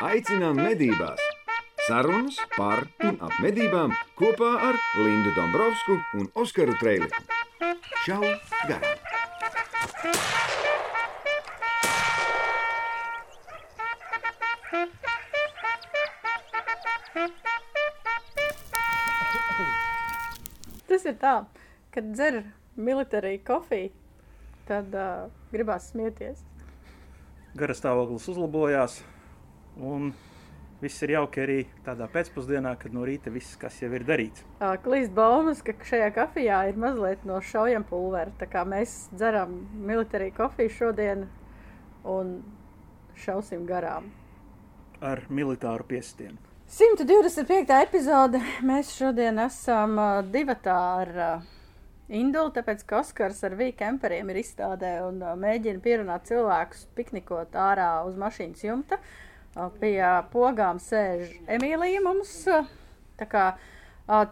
Aicinām medībās! Sarunas par un ap medībām kopā ar Lindu Dombrovskiju un Oskaru Trēliņu. Čau! Garām! Tas ir tā, kad dzer militāriju kofiju, tad uh, gribās smieties. Gara stāvoklis uzlabojās, un viss ir jauki arī tādā pēcpusdienā, kad no rīta viss, kas jau ir darīts. Klīst baumas, ka šajā kafijā ir mazliet no šaujam pulvera. Tā kā mēs dzeram militāriju kofiju šodien un šausim garām. Ar militāru piestienu. 125. epizode. Mēs šodien esam divatā ar Indulu, tāpēc ka Oskars ar Vīkemperiem ir izstādē un mēģina pierunāt cilvēkus piknikot ārā uz mašīnas jumta. Uh, pie pogām sēž Emīlija mums. Kā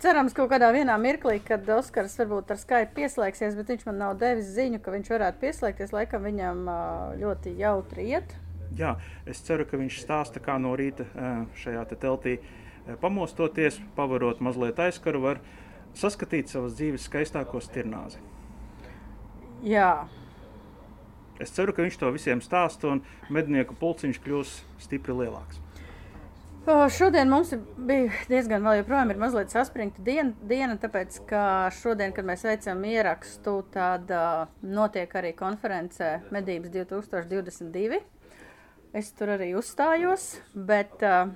cerams, ka kaut kādā vienā mirklī, kad Oskars varbūt ar Skype pieslēgsies, bet viņš man nav devis ziņu, ka viņš varētu pieslēgties. Laikam viņam ļoti jautri iet. Jā, es ceru, ka viņš stāsta, kā no rīta šajā te teltī pamostoties, pavarot mazliet aizkaru, var saskatīt savas dzīves skaistāko stirnāzi. Jā, Es ceru, ka viņš to visiem stāsta un mednieku pulciņš kļūs stipri lielāks. O, Šodien mums bija diezgan vēl joprojām ir mazliet saspringta diena, diena, tāpēc, ka šodien, kad mēs veicam ierakstu, tad uh, notiek arī konference Medības 2022. Es tur arī uzstājos, bet uh,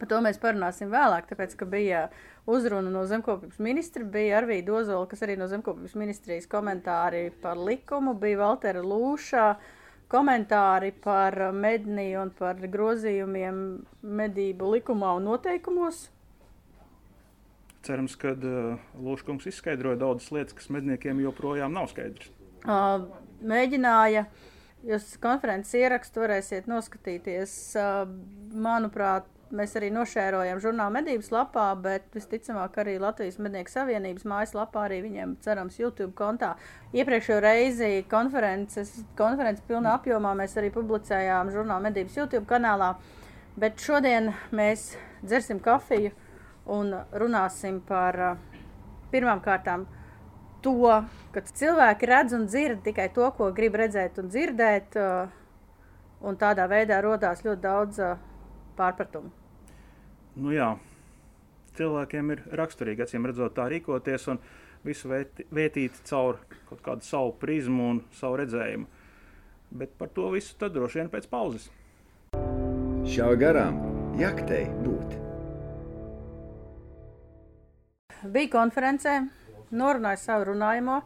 par to mēs parunāsim vēlāk, tāpēc, ka bija uzruna no zemkopības ministra, bija Arvīda Ozola, kas arī no zemkopības ministrijas komentāri par likumu, bija Valtera Lūšā, komentāri par medni un par grozījumiem medību likumā un noteikumos. Cerams, ka uh, Lūškungs izskaidroja daudzas lietas, kas medniekiem joprojām nav skaidrs. Uh, mēģināja, jūs konferences ierakstu varēsiet noskatīties. Uh, manuprāt, mēs arī nošērojam žurnāla medības lapā, bet visticamāk arī Latvijas Mednieku Savienības mājaslapā arī viņiem cerams YouTube kontā. Iepriekšējo reizi konferences, konferences pilnā apjomā mēs arī publicējām žurnāla medības YouTube kanālā, bet šodien mēs dzersim kafiju un runāsim par uh, pirmām kārtām to, ka cilvēki redz un dzird tikai to, ko grib redzēt un dzirdēt, uh, un tādā veidā rodās ļoti daudz uh, pārpratumu. Nu, jā, cilvēkiem ir raksturīgi, acīm redzot, tā rīkoties un visu vētīt caur kaut kādu savu prizmu un savu redzējumu. Bet par to visu tad droši vien pēc pauzes. Šauj garām! Jaktei būt! Bija konferencē, norunāju savu runājumu.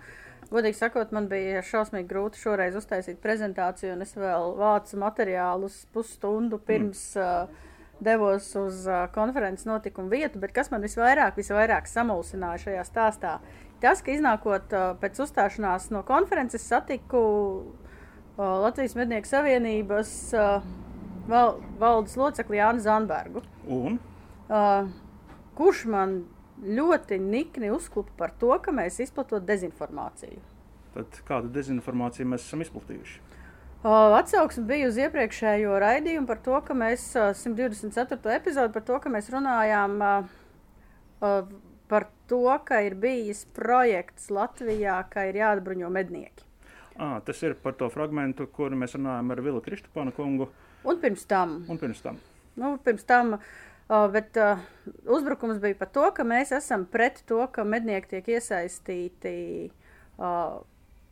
Godīgi sakot, man bija šausmīgi grūti šoreiz uztaisīt prezentāciju, un es vēl vācu materiālus pusstundu pirms mm. uh, devos uz uh, konferences notikumu vietu. Bet kas man visvairāk, visvairāk samulsināja šajā stāstā, tas, ka iznākot uh, pēc uzstāšanās no konferences, satiku uh, Latvijas Mednieku Savienības uh, val, valdes locekli Jānu Zanbergu. Un Uh, kurš man ļoti nikni uzklupa par to, ka mēs izplatot dezinformāciju. tad kādu dezinformāciju mēs esam izplatījuši? Atsauksme bija uz iepriekšējo raidījumu par to, ka mēs uh, 124. epizodi par to, ka mēs runājām par to, ka ir bijis projekts Latvijā, ka ir jāatbruņo mednieki. À, tas ir par to fragment, kur mēs runājam ar Vilu Kristupānu kungu Un pirms tam un pirms tam. Nu, pirms tam, uh, bet uh, uzbrukums bija par to, ka mēs esam pret to, ka mednieki tiek iesaistīti uh,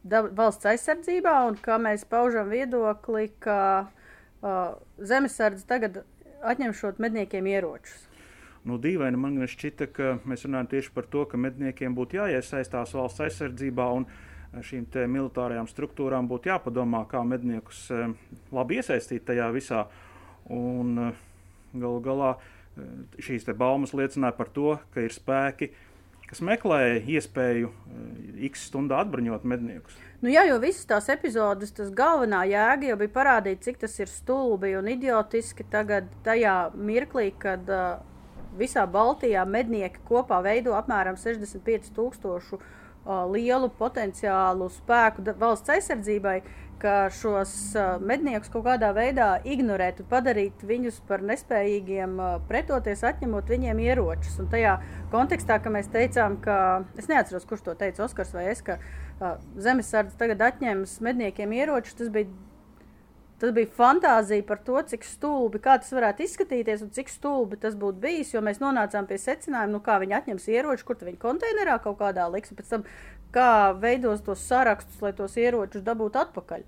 da- valsts aizsardzībā un ka mēs paužam viedokli, ka uh, zemesardze tagad atņemšot medniekiem ieročus. Nu, dīvaini man šķita, ka mēs runājam tieši par to, ka medniekiem būtu jāiesaistās valsts aizsardzībā un šīm militārajām struktūrām būtu jāpadomā, kā medniekus eh, labi iesaistīt tajā visā. Un eh, galu galā šīs te baumas liecināja par to, ka ir spēki, kas meklē iespēju eh, x stundā atbruņot medniekus. Nu, jā, jo visas tās epizodes, tas galvenā jēga jau bija parādīt, cik tas ir stulbi un idiotiski tagad, tajā mirklī, kad uh, visā Baltijā mednieki kopā veido apmēram 65 tūkstošu uh, lielu potenciālu spēku valsts aizsardzībai. Ka šos medniekus kaut kādā veidā ignorēt un padarīt viņus par nespējīgiem pretoties, atņemot viņiem ieročus. Un tajā kontekstā, ka mēs teicām, ka es neatceros, kurš to teica, Oskars vai es, ka uh, zemesardze tagad atņems medniekiem ieročus, tas bija Tas bija fantāzija par to, cik stulbi tas varētu izskatīties un cik stulbi tas būtu bijis. Jo mēs nonācām pie secinājuma, nu, kā viņi atņems ieroči, kur viņi konteinerā kaut kādā liks, un pēc tam kā veidos tos sarakstus, lai tos ieročus dabūtu atpakaļ.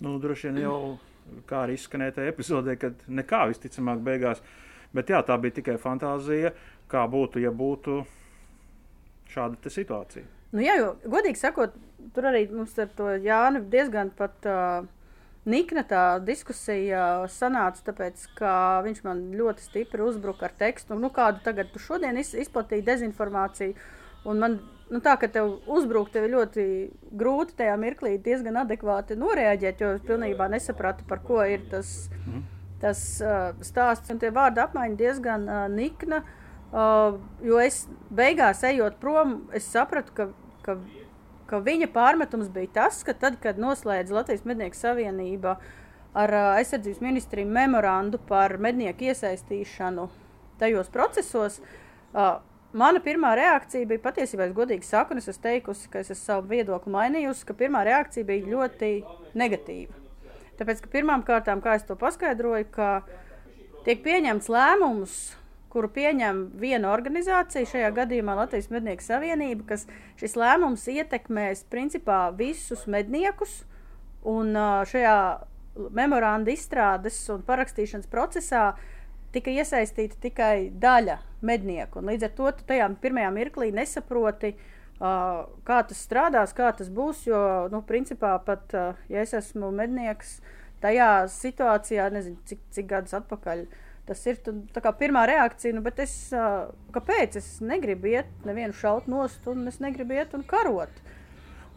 Nu, droši vien jau kā arī izskanēja tajā epizodē, kad nekā visticamāk beigās. Bet jā, tā bija tikai fantāzija, kā būtu, ja būtu šāda situācija. Nu, jā, jo godīgi sakot, tur arī mums ar to Jānu diezgan pat. Uh, Nikna tā diskusija sanāca, tāpēc, ka viņš man ļoti stipri uzbruka ar tekstu, nu, kādu tagad tu šodien izplatīji dezinformāciju. Un man nu, tā, ka tev uzbrukt, tev ir ļoti grūti tajā mirklī diezgan adekvāti noreaģēt, jo es pilnībā nesapratu, par ko ir tas, tas uh, stāsts. Un tie vārdu apmaiņa diezgan uh, nikna, uh, jo es beigās ejot prom, es sapratu, ka, ka ka viņa pārmetums bija tas, ka tad, kad noslēdz Latvijas Mednieku Savienība ar aizsardzības ministriju memorandu par mednieku iesaistīšanu tajos procesos, uh, mana pirmā reakcija bija patiesībā, es godīgi saku, es esmu teikusi, ka es esmu savu viedokli mainījusi, ka pirmā reakcija bija ļoti negatīva. Tāpēc, ka pirmām kārtām, kā es to paskaidroju, ka tiek pieņemts lēmums kuru pieņem viena organizācija, šajā gadījumā Latvijas Mednieku Savienība, kas šis lēmums ietekmēs principā visus medniekus. Un šajā memoranda izstrādes un parakstīšanas procesā tika iesaistīta tikai daļa mednieku. Līdz ar to tu tajā pirmajā mirklī nesaproti, uh, kā tas strādās, kā tas būs. Jo, nu, principā, pat uh, ja es esmu mednieks, tajā situācijā, nezinu, cik, cik gadus atpakaļ. Uh, Tas ir tā kā pirmā reakcija, nu, bet es, kāpēc es negribu iet, nevienu šaut nost, un es negribu iet un karot.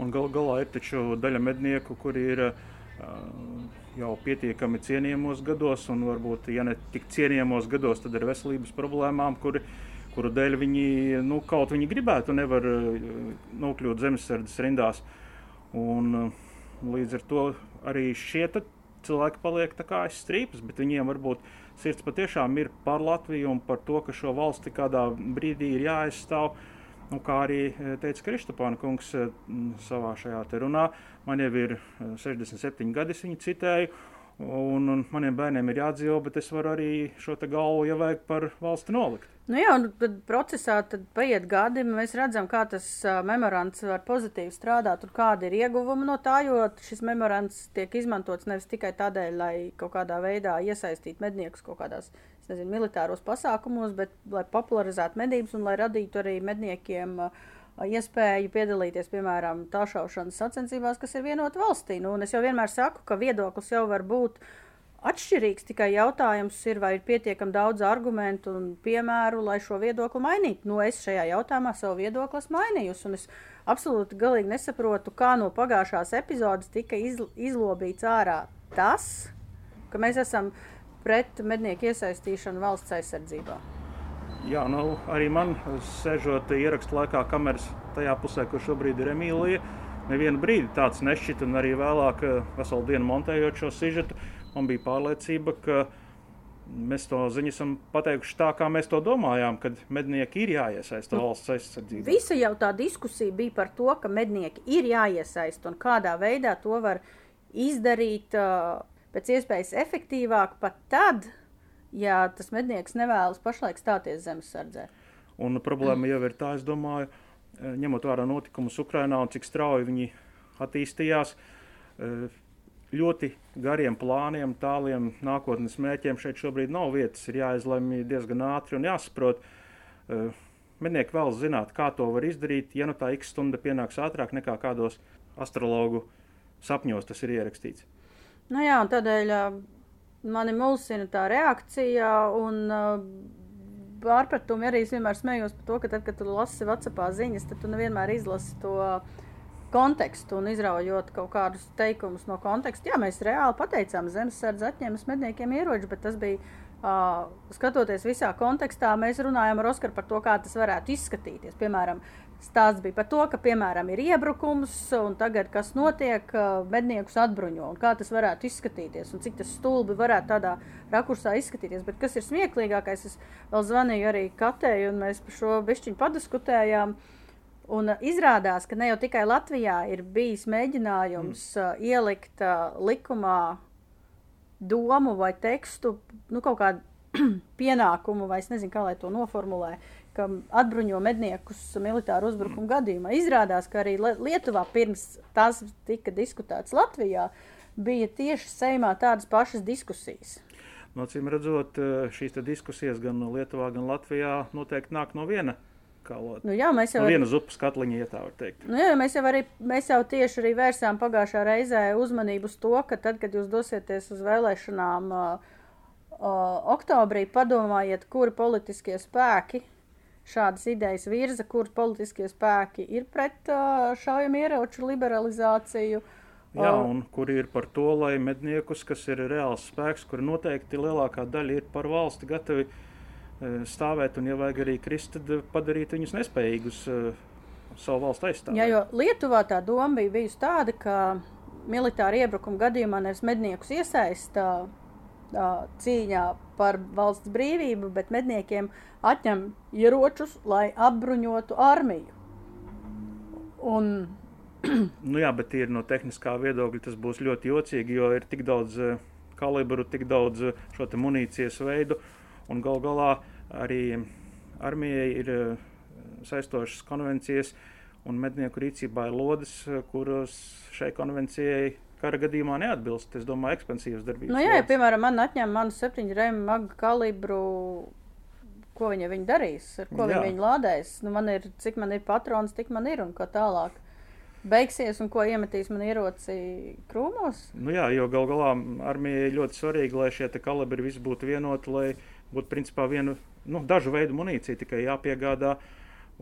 Un gal galā ir taču daļa mednieku, kuri ir uh, jau pietiekami cienījamos gados, un varbūt, ja ne tik cienījamos gados, tad ar veselības problēmām, kuri, kuru dēļ viņi nu, kaut viņi gribētu, nevar uh, nokļūt zemesardzes rindās. Un, uh, līdz ar to arī šie cilvēki paliek tā kā aiz strīpas, bet viņiem varbūt sirds patiešām ir par Latviju un par to, ka šo valsti kādā brīdī ir jāaizstāv. Nu, kā arī e, teica Kristofāna kungs e, savā šajā runā, man jau ir 67 e, gadi, viņa citēja, un, un maniem bērniem ir jādzīvo, bet es varu arī šo galvu, ja vajag, par valsti nolikt. Nu jā, un tad procesā tad paiet gadi, mēs redzam, kā tas uh, memorands var pozitīvi strādāt un kāda ir ieguvuma no tā, jo šis memorands tiek izmantots nevis tikai tādēļ, lai kaut kādā veidā iesaistītu medniekus kaut kādās, nezinu, militāros pasākumos, bet lai popularizētu medības un lai radītu arī medniekiem uh, iespēju piedalīties, piemēram, tāšaušanas sacensībās, kas ir vienot valstī. Nu, un es jau vienmēr saku, ka viedoklis jau var būt atšķirīgs. Tikai jautājums ir, vai ir pietiekami daudz argumentu un piemēru, lai šo viedokli mainītu. Nu, es šajā jautājumā savu viedokli esmu mainījusi. Es absolūti galīgi nesaprotu, kā no pagājušās epizodes tika izl izlobīts ārā tas, ka mēs esam pret mednieku iesaistīšanu valsts aizsardzībā. Jā, nu, arī man sēžot ierakstu laikā, kameras tajā pusē, kur šobrīd ir Emīlija, nevienu brīdi tāds nešķita, un arī vēlāk, veselu dienu montējot šo sižetu, man bija pārliecība, ka mēs to ziņu esam pateikuši tā, kā mēs to domājām, kad mednieki ir jāiesaista nu, valsts aizsardzībā. Visa jau tā diskusija bija par to, ka mednieki ir jāiesaista un kādā veidā to var izdarīt uh, pēc iespējas efektīvāk pat tad, ja tas mednieks nevēlas pašlaik stāties zemesardzē. Un problēma jau ir tā, es domāju, ņemot vērā notikumus Ukrainā un cik strauji viņi attīstījās, ļoti gariem plāniem, tāliem nākotnes mērķiem šeit šobrīd nav vietas. Ir jāizlemj diezgan ātri un jāsaprot. Uh, Mednieki vēl zināt, kā to var izdarīt, ja nu tā x stunda pienāks ātrāk nekā kādos astrologu sapņos tas ir ierakstīts. Nu jā, un tādēļ uh, mani mulsina tā reakcija un uh, pārpratumi arī es vienmēr smējos par to, ka tad, kad tu lasi Whatsappā ziņas, tad tu nevienmēr izlasi to uh, kontekstu un izraujot kaut kādus teikumus no konteksta. Jā, mēs reāli pateicām, zemesardze atņēma medniekiem ieroči, bet tas bija. Uh, skatoties visā kontekstā, mēs runājam ar Oskaru par to, kā tas varētu izskatīties. Piemēram, Stāsts bija par to, ka, piemēram, ir iebrukums, un tagad kas notiek, medniekus atbruņo, un kā tas varētu izskatīties, un cik tas stulbi varētu tādā rakursā izskatīties. Bet kas ir smieklīgākais, es vēl zvanīju arī Katēju, un mēs par šo bišķiņu padiskutējām. Un izrādās, ka ne jau tikai Latvijā ir bijis mēģinājums mm. uh, ielikt uh, likumā domu vai tekstu, nu, kaut kādu pienākumu, vai es nezinu, kā lai to noformulē, ka atbruņo medniekus militāru uzbrukumu gadījumā. Izrādās, ka arī Lietuvā pirms tas tika diskutēts Latvijā, bija tieši Seimā tādas pašas diskusijas. Nocīm redzot, eh, šīs diskusijas gan Lietuvā, gan Latvijā noteikti nāk no viena. Nu, jā, mēs jau no vienas upes katliņa, ja tā var teikt. Nu, jā, mēs, jau arī, mēs jau tieši arī vērsām pagājušā reizē uzmanību uz to, ka tad, kad jūs dosieties uz vēlēšanām uh, uh, oktobrī, padomājiet, kuri politiskie spēki šādas idejas virza, kur politiskie spēki ir pret uh, šaujamieroču liberalizāciju. Jā, un kur ir par to, lai medniekus, kas ir reāls spēks, kur noteikti lielākā daļa ir par valsti gatavi uh, stāvēt, un, ja vajag arī krist, tad padarīt viņus nespējīgus uh, savu valstu aizstāvēt. Jā, jo Lietuvā tā doma bija bijusi tāda, ka militāra iebrukuma gadījumā nevis medniekus iesaista cīņā par valsts brīvību, bet medniekiem atņem ieročus, lai apbruņotu armiju. Un... nu jā, bet ir no tehniskā viedokļa tas būs ļoti jocīgi, jo ir tik daudz kalibru, tik daudz šo munīcijas veidu, un gal galā arī armijai ir uh, saistošas konvencijas, un mednieku rīcībā ir lodes, kuras šai konvencijai kara gadījumā neatbilst. Es domāju, ekspansīvas darbības. Nu, jā, ja, piemēram, man atņem manu septiņu reimu magu kalibru. Ko viņa, viņa darīs, ar ko jā. viņa lādēs? Nu, man ir, cik man ir patrons, tik man ir un kā tālāk. Beigsies un ko iemetīs man ieroci krūmos? Nu jā, jo gal galā armijai ļoti svarīgi, lai šie kalibri visi būtu vienoti, lai būtu principā viena, nu, dažu veidu munīcija tikai jāpiegādā,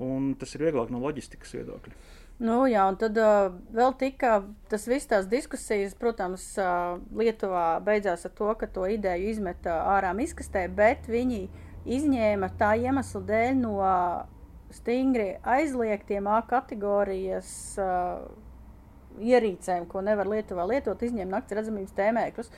un tas ir vieglāk no loģistikas viedokļa. Nu, jā, un tad uh, vēl tika tas viss tās diskusijas, protams, uh, Lietuvā beidzās ar to, ka to ideju izmeta ārā izkastē, bet viņi izņēma tā iemesla dēļ no stingri aizliegtiem A kategorijas uh, ierīcēm, ko nevar Lietuvā lietot, izņēma naktas redzamības tēmēkļus.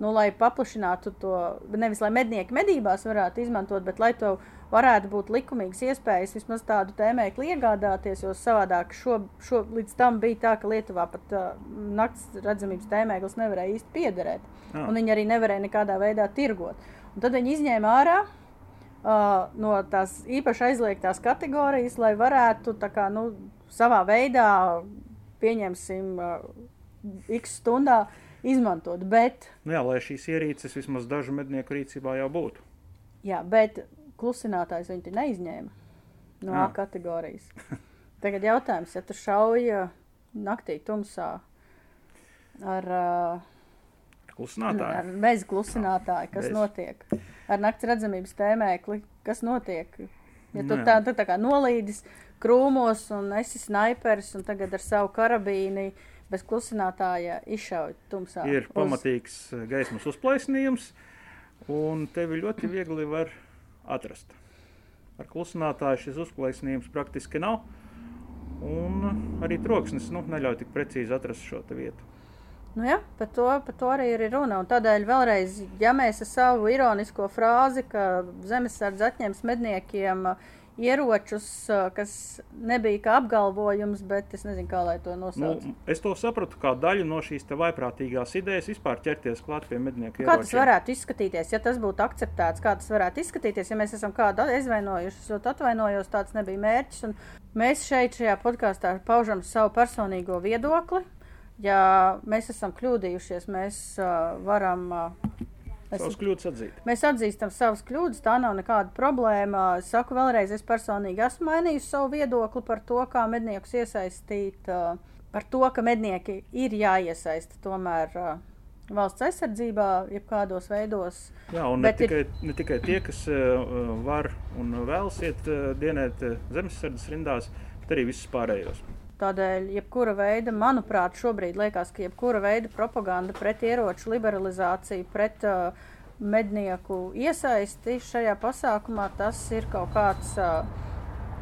Nu, lai paplašinātu to, nevis lai mednieki medībās varētu izmantot, bet lai to varētu būt likumīgas iespējas vismaz tādu tēmēkli iegādāties, jo savādāk šo, šo, līdz tam bija tā, ka Lietuvā pat uh, naktas redzamības tēmēklis nevarēja īsti piederēt. Jā. Un viņi arī nevarēja nekādā veidā tirgot. Un tad viņi izņēma ārā uh, no tās īpaši aizliegtās kategorijas, lai varētu kā, nu, savā veidā pieņemsim, x stundā izmantot. Bet, nu jā, lai šīs ierīces vismaz dažu mednieku rīcībā jau būtu. Jā, bet klusinātājs viņi neizņēma no jā. A kategorijas. Tagad jautājums, ja tu šauji naktī tumsā ar, klusinātāju. ar bez klusinātāju, kas bez. notiek? Ar nakts redzamības tēmēkli, kas notiek? Ja tu nu tā, tā, tā kā nolīdis, krūmos, un esi sniperis, un tagad ar savu karabīnu bez klusinātāja izšauj tumsā. Ir uz... pamatīgs eh, gaismas uzplaisnījums, un tevi ļoti viegli var atrast. Ar klusinātāju šis uzplaisnījums praktiski nav, un arī troksnis nu, neļauj tik precīzi atrast šo vietu. Nu jā, par to, par to arī ir runa. Un tādēļ vēlreiz, ja mēs ar savu ironisko frāzi, ka zemesardze atņems medniekiem uh, ieročus, kas nebija kā apgalvojums, bet es nezinu, kā lai to nosauc. Nu, es to sapratu kā daļu no šīs vaiprātīgās idejas vispār ķerties klāt pie mednieku ieročiem. Kā tas varētu izskatīties, ja tas būtu akceptēts, kā tas varētu izskatīties, ja mēs esam kādu aizvainojuši, es ļoti atvainojos, tāds nebija mērķis. Mēs šeit šajā podkāstā paužam savu personīgo viedokli. Ja mēs esam kļūdījušies, mēs uh, varam uh, Savas kļūdas atzīt. Mēs atzīstam savas kļūdas, tā nav nekāda problēma. Es saku vēlreiz, es personīgi esmu mainījis savu viedokli par to, kā medniekus iesaistīt, par to, ka mednieki ir jāiesaista tomēr valsts aizsardzībā, jebkādos veidos. Jā, un ne tikai, ir... ne tikai tie, kas var un vēlas iet dienēt zemesardzes rindās, bet arī visus pārējos. Tādēļ, jebkura veida, manuprāt, šobrīd liekas, ka jebkura veida propaganda pret ieroču liberalizāciju, pret uh, mednieku iesaisti šajā pasākumā, tas ir kaut kāds uh,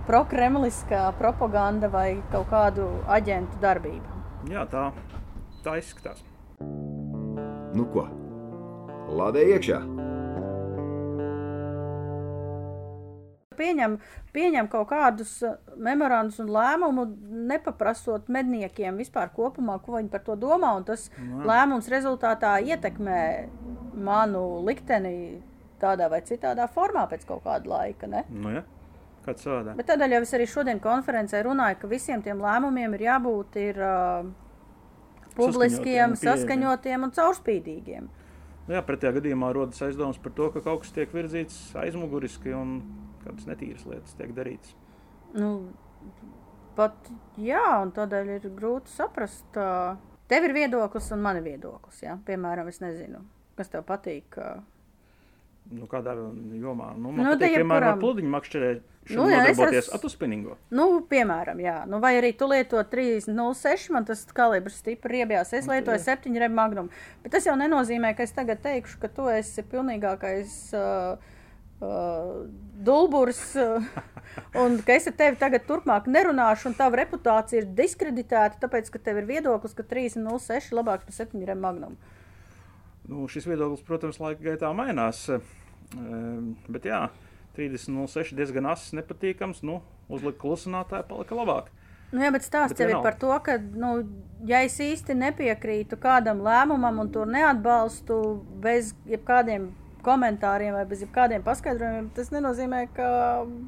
prokremliskā propaganda vai kaut kādu aģentu darbība. Jā, tā, tā izskatās. Nu ko? Lādē iekšā! Pieņem, pieņem kaut kādus uh, memorandus un lēmumu, nepaprasot medniekiem vispār kopumā, ko viņi par to domā. Tas Jā. lēmums rezultātā ietekmē manu likteni tādā vai citādā formā pēc kaut kāda laika. Ne? Nu, ja? Bet tādēļ jau es arī šodien konferencē runāju, ka visiem tiem lēmumiem ir jābūt ir, uh, publiskiem, Saskaņotiem saskaņotiem un caurspīdīgiem. Nu, jā, pretējā gadījumā rodas aizdomas par to, ka kaut kas tiek virzīts aizmuguriski un kādas netīras lietas tiek darītas. Nu, pat jā, un tādēļ ir grūti saprast. Uh, tev ir viedoklis un man ir viedoklis. Ja? Piemēram, es nezinu, kas tev patīk. Uh, Nu, kādā jomā? Nu, man nu, patīk, piemēram, ar pludiņu makšķerēšanu Nu, jā, es nodarboties esmu- atuspinningo. nu, piemēram, jā. Nu, vai arī tu lieto 306, man tas kalibrs stipri riebjās. Es Nu, lietoju jā. 7 rem magnum. Bet tas jau nenozīmē, ka es tagad teikšu, ka tu esi pilnīgākais. Uh, Uh, dulburs, un ka es ar tevi tagad turpmāk nerunāšu, un tava reputācija ir diskreditēta, tāpēc, ka tev ir viedoklis, ka 306 ir labāks par 7 rem magnum. Nu, šis viedoklis, protams, laika gaitā mainās. Bet jā, 30.06 diezgan asins, nepatīkams. Nu, uzlika klusinātāju, palika labāk. Nu, jā, bet stāsts jau ir par to, ka, nu, ja es īsti nepiekrītu kādam lēmumam un to neatbalstu bez jebkādiem komentāriem vai bez jebkādiem paskaidrojumiem, tas nenozīmē, ka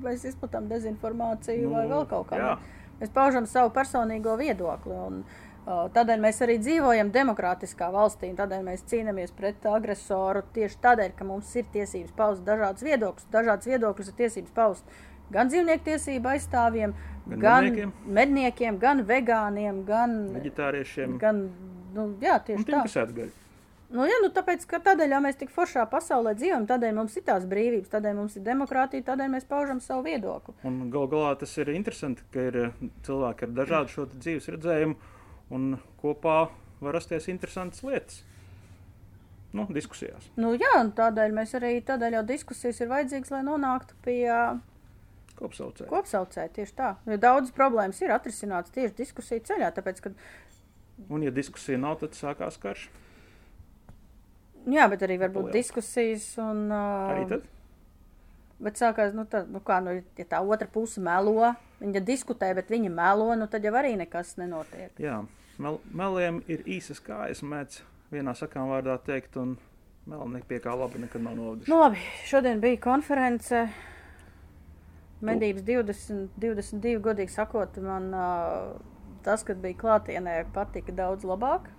mēs izplatām dezinformāciju nu, vai vēl kaut kā. jā. Mēs paužam savu personīgo viedokli. Un, uh, Tādēļ mēs arī dzīvojam demokrātiskā valstī, un tādēļ mēs cīnāmies pret agresoru tieši tādēļ, ka mums ir tiesības paust dažādas viedokļus. Dažādas viedokļus ir tiesības paust gan dzīvnieku tiesību aizstāvjiem, Gan gan, medniekiem. gan medniekiem, gan vegāniem, gan, Veģetāriešiem gan nu, jā, tieši tiem, tā. Nu, jā, nu, tāpēc, ka tādēļ jau mēs tik foršā pasaulē dzīvojam, tādēļ mums ir tās brīvības, tādēļ mums ir demokrātija, tādēļ mēs paužam savu viedokli. Un gal galā tas ir interesanti, ka ir cilvēki ar dažādu šo dzīves redzējumu, un kopā var rasties interesantas lietas. Nu, diskusijās. Nu, jā, tādēļ mēs arī tādēļ jau diskusijas ir vajadzīgas, lai nonāktu pie Kopsaucēji. kopsaucēja tieši tā. Jo daudzas problēmas ir atrisinātas tieši diskusiju ceļā, tāpēc, ka, Un, ja diskusija nav, tad sākās karš. Jā, bet arī varbūt Liels. diskusijas un. Uh, Arī tad. Bet sākās, nu, tā, nu kā, nu, ja tā otra puse melo, viņa diskutē, bet viņa melo, nu, tad jau arī nekas nenotiek. Jā, mel meliem ir īsas kājas, mēdz vienā sakām vārdā teikt, un meli pie kā labi nekad nav noveduši. Nu, labi, šodien bija konference. Medības 20, 22, godīgi sakot, man uh, tas, kad bija klātienē, patika daudz labāk.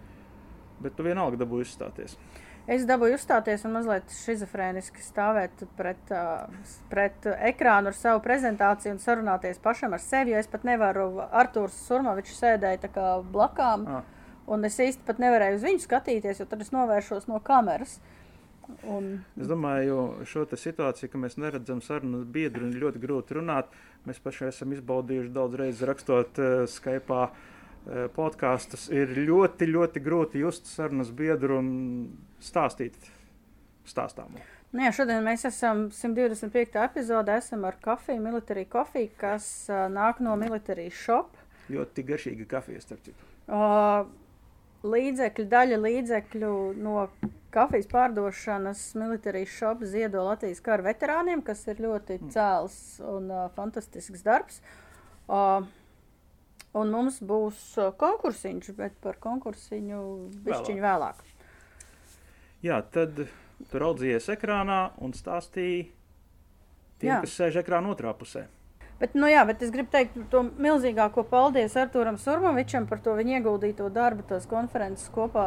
Bet tu vienalga dabūji izstāties. Es dabūju uzstāties un mazliet schizofrēniski stāvēt pret, uh, pret ekrānu ar savu prezentāciju un sarunāties pašam ar sevi. Es pat nevaru, Arthurs Surmovičs sēdēja blakām, Ah. un es īsti pat nevarēju uz viņu skatīties, jo tad es novēršos no kameras. Un, Es domāju, šo situāciju, ka mēs neredzam sarunu biedru un ir ļoti grūti runāt. Mēs paši esam izbaudījuši daudz reizes rakstot uh, Skype uh, podkāstus. Ir ļoti, ļoti grūti just sarunas biedru un stāstīt stāstāmu. Nu jā, šodien mēs esam 125. epizodē, esam ar kafiju, military coffee, kas uh, nāk no military shop. Ļoti garšīga kafija, starp citu. Uh, līdzekļu, daļa līdzekļu no kafijas pārdošanas military shop ziedo Latvijas kara veterāniem, kas ir ļoti cēls un uh, fantastisks darbs. Uh, un mums būs konkursiņš, bet par konkursiņu bišķiņu vēlāk. Jā, tad tu raudzījies ekrānā un stāstīji tiem, Jā. kas sēž ekrāna otrā pusē. Bet, nu jā, bet es gribu teikt to milzīgāko paldies Arturam Surmovičam par to viņa ieguldīto darbu, tās konferences kopā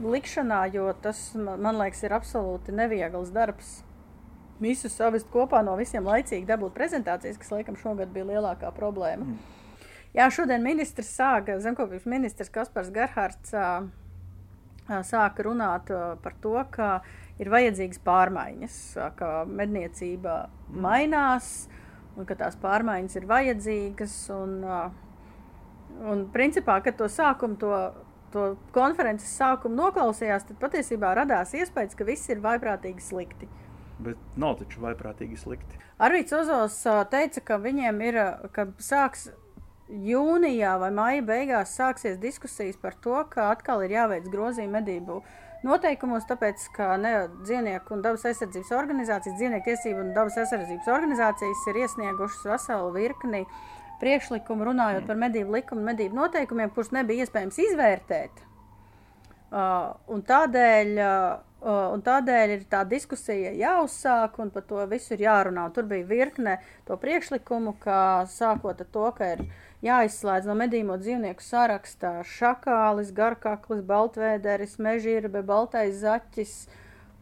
likšanā, jo tas, man liekas, ir absolūti neviegls darbs. Visu savest kopā no visiem laicīgi dabūt prezentācijas, kas, laikam, šogad bija lielākā problēma. Mm. Jā, šodien ministrs sāka, zemkopības ministrs Kaspars Gerhards sāka runāt par to, ka ir vajadzīgas pārmaiņas, ka medniecība mainās un ka tās pārmaiņas ir vajadzīgas. Un, Un, principā, kad to sākumu, to, to konferences sākumu noklausījās, tad patiesībā radās iespējas, ka viss ir vaiprātīgi slikti. Bet nav taču vaiprātīgi slikti. Arvīts Ozos teica, ka viņiem ir, ka sāks jūnijā vai maija beigās sāksies diskusijas par to, ka atkal ir jāveic grozījumi medību noteikumos, tāpēc, ka ne, dzīvnieku un dabas aizsardzības organizācijas, dzīvnieku tiesību un dabas aizsardzības organizācijas ir iesniegušas veselu virkni priekšlikumu runājot par medību likumu medību noteikumiem, kurus nebija iespējams izvērtēt. Uh, un tādēļ uh, Un tādēļ ir tā diskusija jāuzsāk, un par to visu ir jārunā. Un tur bija virkne to priekšlikumu, ka sākot ar to, ka ir jāizslēdz no medīmo dzīvnieku sarakstā šakālis, garkaklis, baltvēderis, mežīrbe, baltais zaķis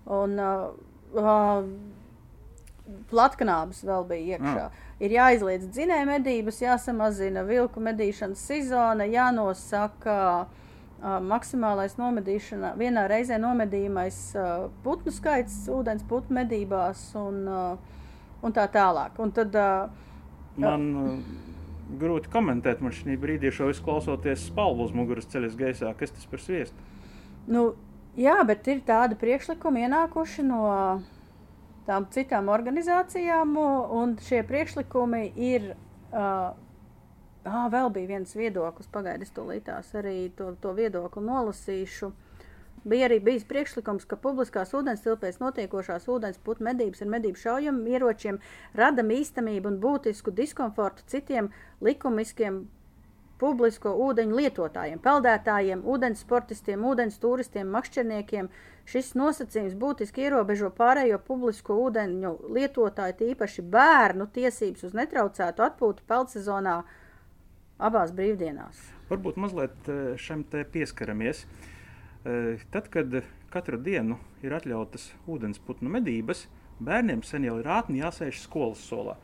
un uh, uh, platkanābs vēl bija iekšā. Mm. Ir jāizliedz dzinēja medības, jāsamazina vilku medīšanas sezona, jānosaka Uh, maksimālais nomedīšana, vienā reizē nomedījumais putnu skaits ūdens putnu medībās un, un tā tālāk. Un tad, Man grūti komentēt, man šī brīdī šo visu klausoties spalvu uz muguras ceļas gaisā. Kas tas par sviestu? Nu, jā, bet ir tādi priekšlikumi ienākuši no tām citām organizācijām, un šie priekšlikumi ir uh, Ah, vēl bija viens viedoklis, pagaidis to līdās arī to, to viedokli nolasīšu. Bija arī bijis priekšlikums, ka publiskās ūdenstilpēs notiekošās ūdens putu medības ar medību šaujamiem ieročiem rada īstamību un būtisku diskomfortu citiem likumiskiem publisko ūdeņu lietotājiem, peldētājiem, ūdens sportistiem, ūdens turistiem, makšķerniekiem. Šis nosacījums būtiski ierobežo pārējo publisko ūdeņu lietotāju, tīpaši bērnu tiesības uz netraucētu atpūtu peldsezonā abās brīvdienās. Varbūt mazliet eh, šim te pieskaramies. Eh, tad, kad katru dienu ir atļautas ūdensputnu medības, bērniem sen jau ir ātri jāsēž skolas solā.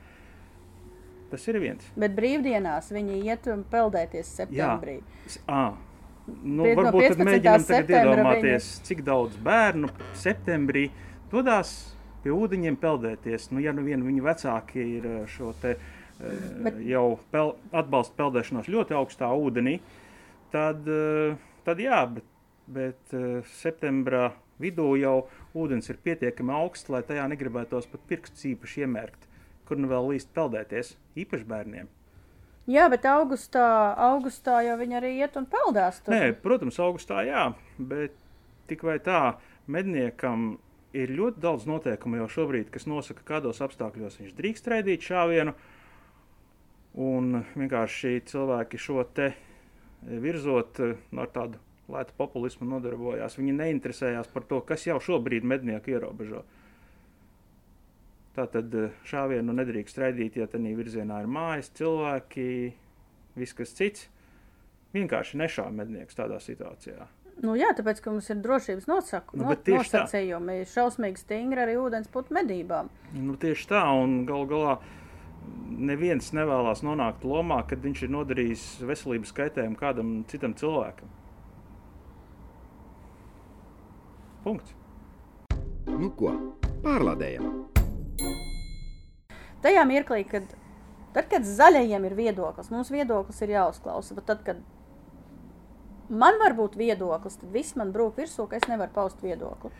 Tas ir viens. Bet brīvdienās viņi iet un peldēties septembrī. Jā. Nu, Piet varbūt no mēģinām tagad iedomāties, viņi... cik daudz bērnu septembrī dodas pie ūdeņiem peldēties. Nu, ja nu vien viņu vecāki ir eh, šo te uh, Bet... jau pel, atbalsta peldēšanos ļoti augstā ūdenī, tad, eh, tad jā, bet, bet eh, septembrā vidū jau ūdens ir pietiekami augsts, lai tajā negribētos pat pirkstus īpaši iemērkt, kur nu vēl līst peldēties, īpaši bērniem. Jā, bet augustā, augustā jau viņi arī iet un peldās. Tur. Nē, protams, augustā jā, bet tik vai tā medniekam ir ļoti daudz noteikumu jau šobrīd, kas nosaka, kādos apstākļos viņš drīkst raidīt šāvienu, uh, Un vienkārši cilvēki šo te virzot eh, ar tādu lētu populismu nodarbojās. Viņi neinteresējās par to, kas jau šobrīd mednieku ierobežo. Tā tad eh, šāvienu nedrīkst raidīt, ja tādā virzienā ir mājas, cilvēki, viss kas cits. Vienkārši nešā mednieks tādā situācijā. Nu, jā, tāpēc, ka mums ir drošības nosaku, nu, not, nosacījumi, tā. šausmīgi stingri arī ūdens putu medībām. Nu, tieši tā, un gal galā neviens nevēlas nonākt lomā, kad viņš ir nodarījis veselības kaitējumu kādam citam cilvēkam. Punkts. Nu ko, pārlādējam. Tajā mirklī, kad, tad, kad zaļajiem ir viedoklis, mums viedoklis ir jāuzklausa, bet tad, kad man var būt viedoklis, tad viss man brūk virsū, ka es nevaru paust viedokli.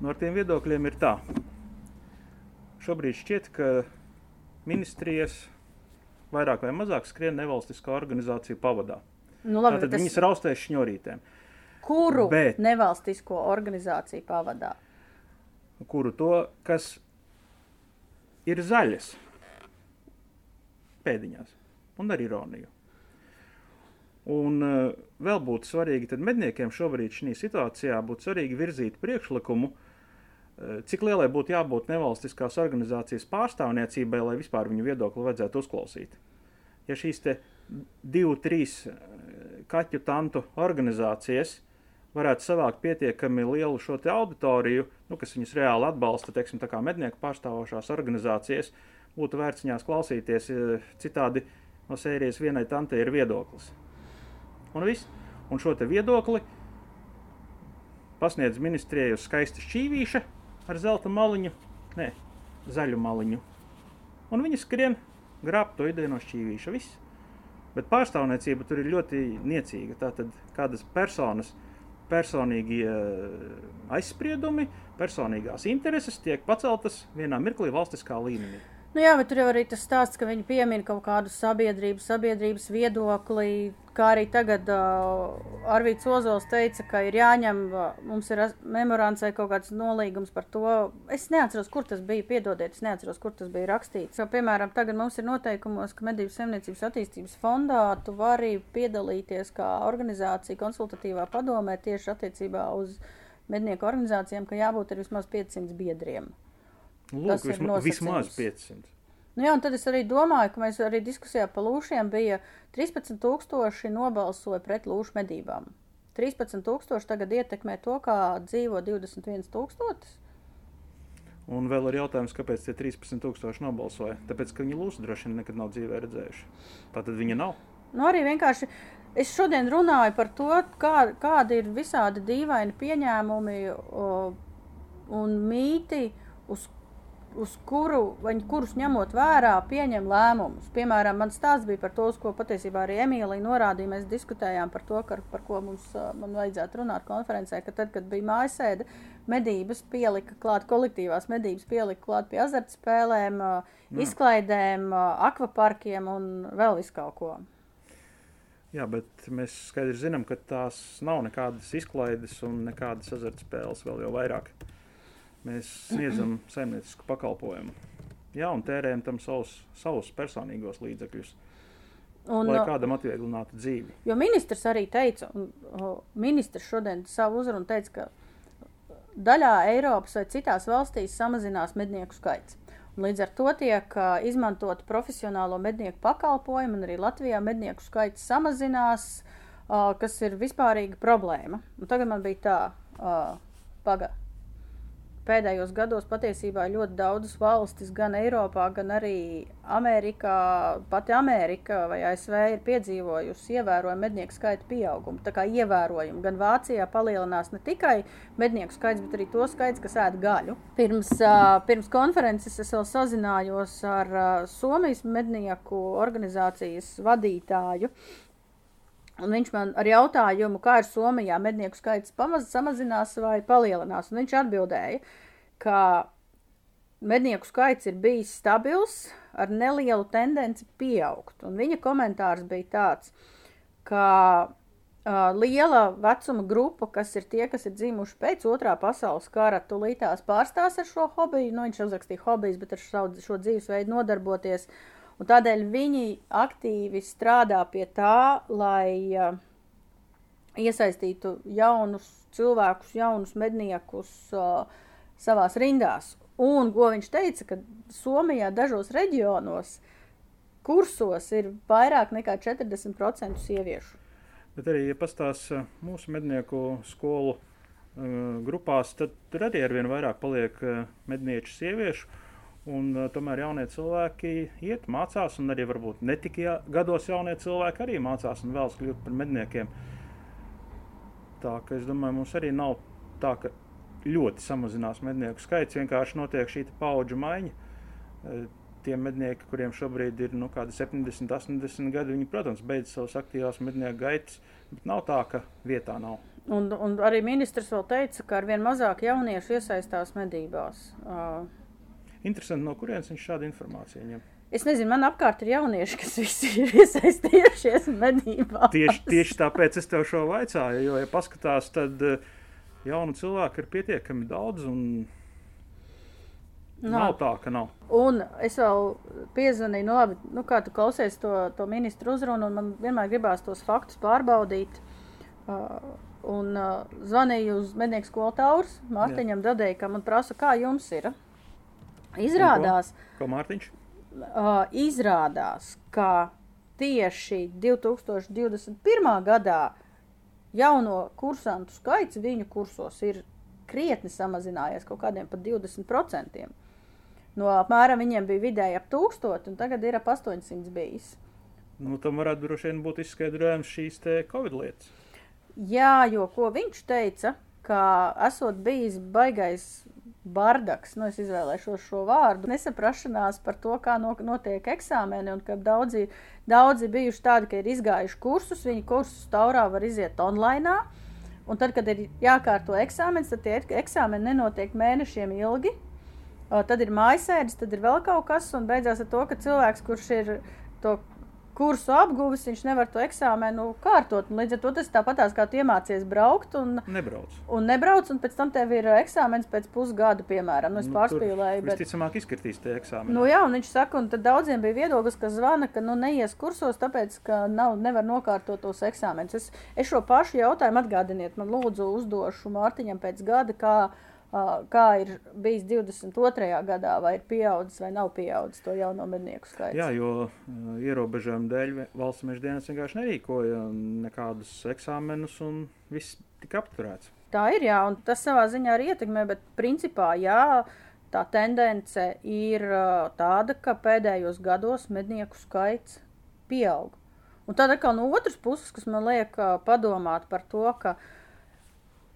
No nu, ar tiem viedokļiem ir tā. Šobrīd šķiet, ka ministrijas vairāk vai mazāk skrien nevalstiskā organizācija pavadā. Nu, labi, Tātad tas... viņas raustēs šņurītēm. Kuru Bet, nevalstisko organizāciju pavadā? Kuru to, kas ir zaļas pēdiņās un ar ironiju. Un uh, vēl būtu svarīgi, tad medniekiem šobrīd šajā situācijā būtu svarīgi virzīt priekšlikumu, uh, cik lielai būtu jābūt nevalstiskās organizācijas pārstāvniecībai, lai vispār viņu viedokli vajadzētu uzklausīt? Ja šīs divu, trīs eh, kaķu tantu organizācijas varētu savākt pietiekami lielu šo auditoriju, nu, kas viņus reāli atbalsta, teiksim, tā kā mednieku pārstāvošās organizācijas, būtu vērts viņās klausīties. Eh, citādi no sērijas vienai tantei ir viedoklis. Un, viss. un šo viedokli pasniedz ministrijai uz skaista šķīvīša, ar zelta maliņu, ne, zaļu maliņu. Un viņi skrien grābt to ideju no šķīvīša. Viss. Bet pārstāvniecība tur ir ļoti niecīga. Tātad kādas personas, personīgie aizspriedumi, personīgās intereses tiek paceltas vienā mirklī valstiskā līmenī. Nu jā, bet tur jau arī tas stāsts, ka viņi piemin kaut kādu sabiedrības, sabiedrības viedokli, kā arī tagad uh, Arvīts Ozols teica, ka ir jāņem, uh, mums ir memorands vai kaut kāds nolīgums par to. Es neatceros, kur tas bija, piedodiet, es neatceros, kur tas bija rakstīts. Jo, piemēram, tagad mums ir noteikumos, ka Medības saimniecības attīstības fondā tu vari piedalīties kā organizācija konsultatīvā padomē tieši attiecībā uz mednieku organizācijām, ka jābūt ir vismaz 500 biedriem. Lūk, visma, vismaz 500. Nu jā, un tad es arī domāju, ka mēs arī diskusijā par lūšiem bija 13,000 nobalsoja pret lūšu medībām. 13,000 tagad ietekmē to, kā dzīvo 21,000. Un vēl ir jautājums, kāpēc tie 13,000 nobalsoja. Tāpēc, ka viņi lūsu droši vien nekad nav dzīvē redzējuši. Tā tad viņa nav. Nu, arī vienkārši es šodien runāju par to, kā, kādi ir visādi dīvaini pieņēmumi o, un mīti, uz uz kuru, vai kurus ņemot vērā, pieņem lēmumus. Piemēram, man stāsts bija par to, ko patiesībā arī Emīlija norādīja. Mēs diskutējām par to, ka, par ko mums man vajadzētu runāt konferencē, ka tad, kad bija mājasēde, medības pielika klāt, kolektīvās medības pielika klāt pie azartspēlēm, Jā. izklaidēm, akvaparkiem un vēl viskaut ko. Jā, bet mēs skaidri zinām, ka tās nav nekādas izklaides un nekādas azartspēles vēl jau vairāk. Mēs sniedzam saimniecisku pakalpojumu. Jā, un tērējam tam savus, savus personīgos līdzekļus. Un, lai kādam atvieglinātu dzīvi. Jo ministrs arī teica, un ministrs šodien savu uzrunu teica, ka daļā Eiropas vai citās valstīs samazinās mednieku skaits. Un līdz ar to tiek uh, izmantot profesionālo mednieku pakalpojumu, un arī Latvijā mednieku skaits samazinās, uh, kas ir vispārīga problēma. Un tagad man bija tā, uh, pagaidi pēdējos gados patiesībā ļoti daudzas valstis, gan Eiropā, gan arī Amerikā, pati Amerika vai ASV ir piedzīvojusi ievērojumu mednieku skaitu pieaugumu. Tā kā ievērojumu gan Vācijā palielinās ne tikai mednieku skaits, bet arī to skaits, kas ēd gaļu. Pirms, pirms konferences es vēl sazinājos ar Somijas mednieku organizācijas vadītāju. Un viņš man ar jautājumu, kā ir Somijā mednieku skaits pamaz, samazinās vai palielinās. Un viņš atbildēja, ka mednieku skaits ir bijis stabils ar nelielu tendenci pieaugt. Un viņa komentārs bija tāds, ka uh, liela vecuma grupa, kas ir tie, kas ir dzimuši pēc otrā pasaules kara, tulītās pārstās ar šo hobiju. Nu, viņš uzrakstīja hobijas, bet ar šo, šo dzīvesveidu nodarboties. Uh, Un tādēļ viņi aktīvi strādā pie tā, lai uh, iesaistītu jaunus cilvēkus, jaunus medniekus uh, savās rindās. Un, ko viņš teica, ka Somijā dažos reģionos kursos ir vairāk nekā 40% sieviešu. Bet arī, ja pastāstās mūsu mednieku skolu uh, grupās, tad tur arī ar vien vairāk paliek uh, mednieču sieviešu. Un, uh, tomēr jaunie cilvēki iet, mācās, un arī varbūt ne tikai gados jaunie cilvēki arī mācās un vēlas kļūt par medniekiem. Tā ka es domāju, mums arī nav tā, ka ļoti samazinās mednieku skaits. Vienkārši notiek šī paudžu maiņa. Uh, tie mednieki, kuriem šobrīd ir nu, 70, 80 gadi, viņi, protams, beidz savas aktīvās mednieku gaitas, bet nav tā, ka vietā nav. Un, un arī ministrs vēl teica, ka ar vien mazāk jauniešu iesaistās medībās. Uh, Interesanti, no kurienes viņš šādu informāciju ņem. Es nezinu, man apkārt ir jaunieši, kas visi ir iesaistījušies medībās. Tieši, tieši tāpēc es tev šo vaicāju, jo, ja paskatās, tad eh, jaunu cilvēku ir pietiekami daudz. Un... Nav. nav tā, ka nav. Un es vēl piezvanīju, nu, labi, nu, kā tu klausies to, to ministru uzrunu, un man vienmēr gribās tos faktus pārbaudīt. Uh, un uh, zvanīju uz mednieku skolu Taurus, Mārtiņam Dadējkam, un prasa, kā jums ir. Izrādās, ko, ko Mārtiņš? Uh, izrādās, ka tieši 2021. gadā jauno kursantu skaits viņu kursos ir krietni samazinājies kaut kādiem pat 20%. No apmēram viņiem bija vidēji ap 1000, un tagad ir ap 800 bijis. Nu, tam varētu droši vien būt izskaidrojums šīs Covid lietas. Jā, jo ko viņš teica, ka esot bijis baigais bardaks, nu es izvēlēšos šo vārdu, nesaprašanās par to, kā no, notiek eksāmeni, un ka daudzi, daudzi bijuši tādi, ka ir izgājuši kursus, viņi kursus taurā var iziet online. Un tad, kad ir jākārto eksāmenis, tad tie eksāmeni nenotiek mēnešiem ilgi. Tad ir mājasēdes, tad ir vēl kaut kas, un beidzās ar to, ka cilvēks, kurš ir to kursu apguvis, viņš nevar to eksāmenu kārtot. Līdz ar to tas tāpatās kā tu iemācies braukt un nebrauc. Un nebrauc, un pēc tam tev ir eksāmenis pēc pusgada, piemēram. Nu, es nu, pārspīlēju. Bet... Visticamāk, izkritīs tie eksāmeni. Nu, jā, un viņš saka, un tad daudziem bija viedoklis, ka zvana, ka nu, neies kursos, tāpēc, ka nav, nevar nokārtot tos eksāmenus. Es, es šo pašu jautājumu atgādiniet man lūdzu uzdošu Mārtiņam pēc gada, kā kā ir bijis 22. gadā, vai ir pieaudzis vai nav pieaudzis to jauno mednieku skaits. Jā, jo ierobežojumu dēļ valsts meža dienas vienkārši nerīkoja nekādus eksāmenus un viss tika apturēts. Tā ir, jā, un tas savā ziņā arī ietekmē, bet principā, jā, tā tendence ir tāda, ka pēdējos gados mednieku skaits pieaug. Un tad atkal no otras puses, kas man liek padomāt par to, ka uh,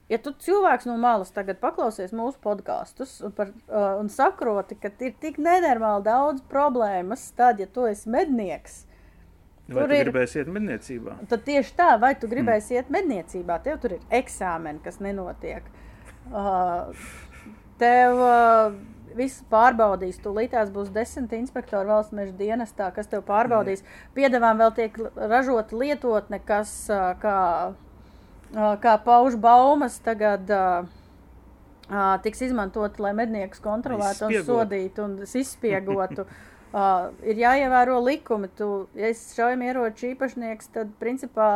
ja tu cilvēks no malas tagad paklausies mūsu podkāstus un, par, uh, un saproti, ka ir tik nenormāli daudz problēmas, tad, ja tu esi mednieks, Vai tur tu ir gribēsi iet medniecībā? Tad tieši tā, vai tu gribēsi hmm. iet medniecībā, tev tur ir eksāmeni, kas nenotiek. Uh, tev uh, viss pārbaudīs, tūlītās būs desmit inspektori valsts meža dienestā, kas tev pārbaudīs. Hmm. Piedevām vēl tiek ražota lietotne, kas uh, kā kā pauž baumas, tagad tiks izmantota, lai medniekus kontrolētu un sodītu un izspiegotu. Uh, ir jāievēro likumi. Tu, ja esi šaujamieroču īpašnieks, tad principā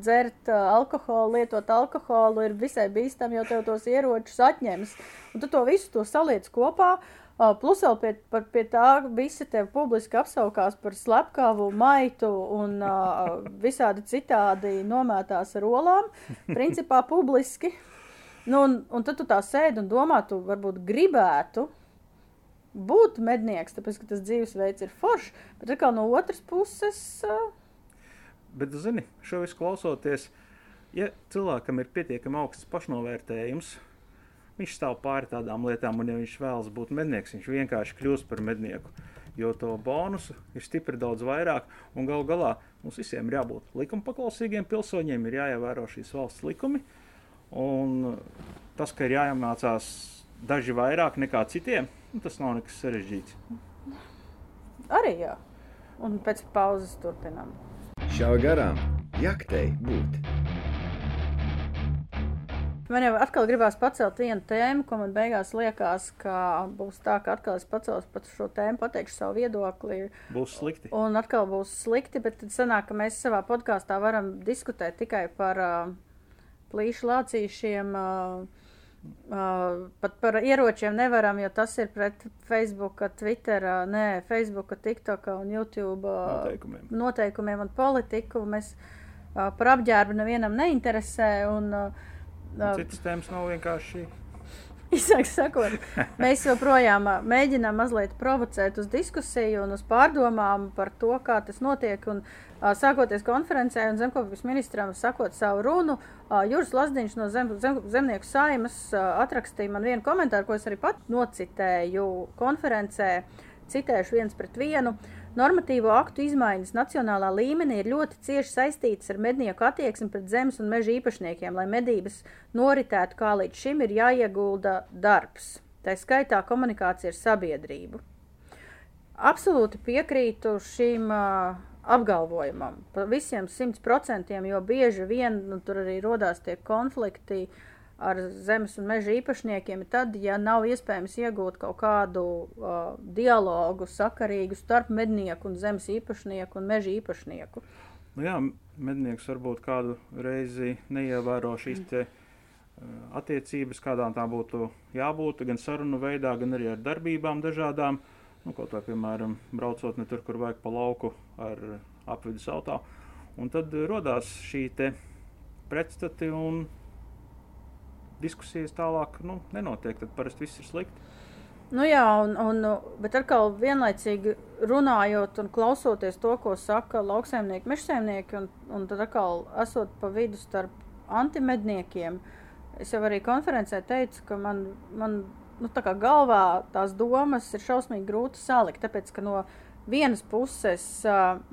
dzert uh, alkoholu, lietot alkoholu ir visai bīstami, jo tev tos ieročus atņems. Un tu to visu to saliec kopā. Uh, plus vēl pie, par, pie tā visi tevi publiski apsaukās par slepkavu, maitu un uh, visādi citādi nomētās ar olām. Principā publiski. Nu, un, un tad tu tā sēdi un domā, tu varbūt gribētu būt mednieks, tāpēc, ka tas dzīvesveids ir foršs, bet atkal no otras puses. Uh... Bet, zini, šo visu klausoties, ja cilvēkam ir pietiekami augsts pašnovērtējums, Viņš stāv pāri tādām lietām, un ja viņš vēlas būt mednieks, viņš vienkārši kļūst par mednieku. Jo to bonusu ir stipri daudz vairāk, un galu galā mums visiem ir jābūt likuma paklausīgiem pilsoņiem, ir jāievēro šīs valsts likumi. Un tas, ka ir jāiemācās daži vairāk nekā citiem, nu, tas nav nekas sarežģīts. Arī jā. Un pēc pauzes turpinām. Šā garām jaktei būt. Man jau atkal gribās pacelt vienu tēmu, ko man beigās liekas, ka būs tā, ka atkal es pacelšu par šo tēmu, pateikšu savu viedokli. Būs slikti. Un atkal būs slikti, bet tad sanāk, ka mēs savā podkāstā varam diskutēt tikai par uh, plīšu lācīšiem. Uh, Uh, pat par ieročiem nevaram, jo tas ir pret Facebook, Twitter, nē, Facebook, TikTok un YouTube noteikumiem. noteikumiem un politiku. Mēs uh, par apģērbu nevienam neinteresē. Un, uh, Citas tēmas nav vienkārši. Īsāk sakot, mēs joprojām mēģinām mazliet provocēt uz diskusiju un uz pārdomām par to, kā tas notiek. Un, sākoties konferencē un zemkopības ministram sakot savu runu, Juris Lasdiņš no zem, zem, Zemnieku saimas atrakstīja man vienu komentāru, ko es arī pat nocitēju konferencē, citēšu viens pret vienu. Normatīvo aktu izmaiņas nacionālā līmenī ir ļoti cieši saistītas ar mednieku attieksmi pret zemes un meža īpašniekiem. Lai medības noritētu kā līdz šim, ir jāiegulda darbs. Tā skaitā komunikācija ar sabiedrību. Absolūti piekrītu šim uh, apgalvojumam. Pa visiem simt procentiem, jo bieži vien nu, tur arī rodās tie konflikti. Uh, ar zemes un meža īpašniekiem, tad, ja nav iespējams iegūt kaut kādu uh, dialogu sakarīgu starp mednieku un zemes īpašnieku un meža īpašnieku. Nu jā, mednieks varbūt kādu reizi neievēro šīs te, uh, attiecības, kādām tā būtu jābūt, gan sarunu veidā, gan arī ar darbībām dažādām. Nu, kaut kā, piemēram, braucot ne tur, kur vajag pa lauku ar apvidus autā. Un tad radās šī pretstati un diskusijas tālāk nu, nenotiek, tad parasti viss ir slikti. Nu jā, un, un, bet atkal vienlaicīgi runājot un klausoties to, ko saka lauksaimnieki, mežsaimnieki, un, un tad atkal esot pa vidu starp antimedniekiem, es jau arī konferencē teicu, ka man, man nu, tā kā galvā tās domas ir šausmīgi grūti salikt. Tāpēc, ka no vienas puses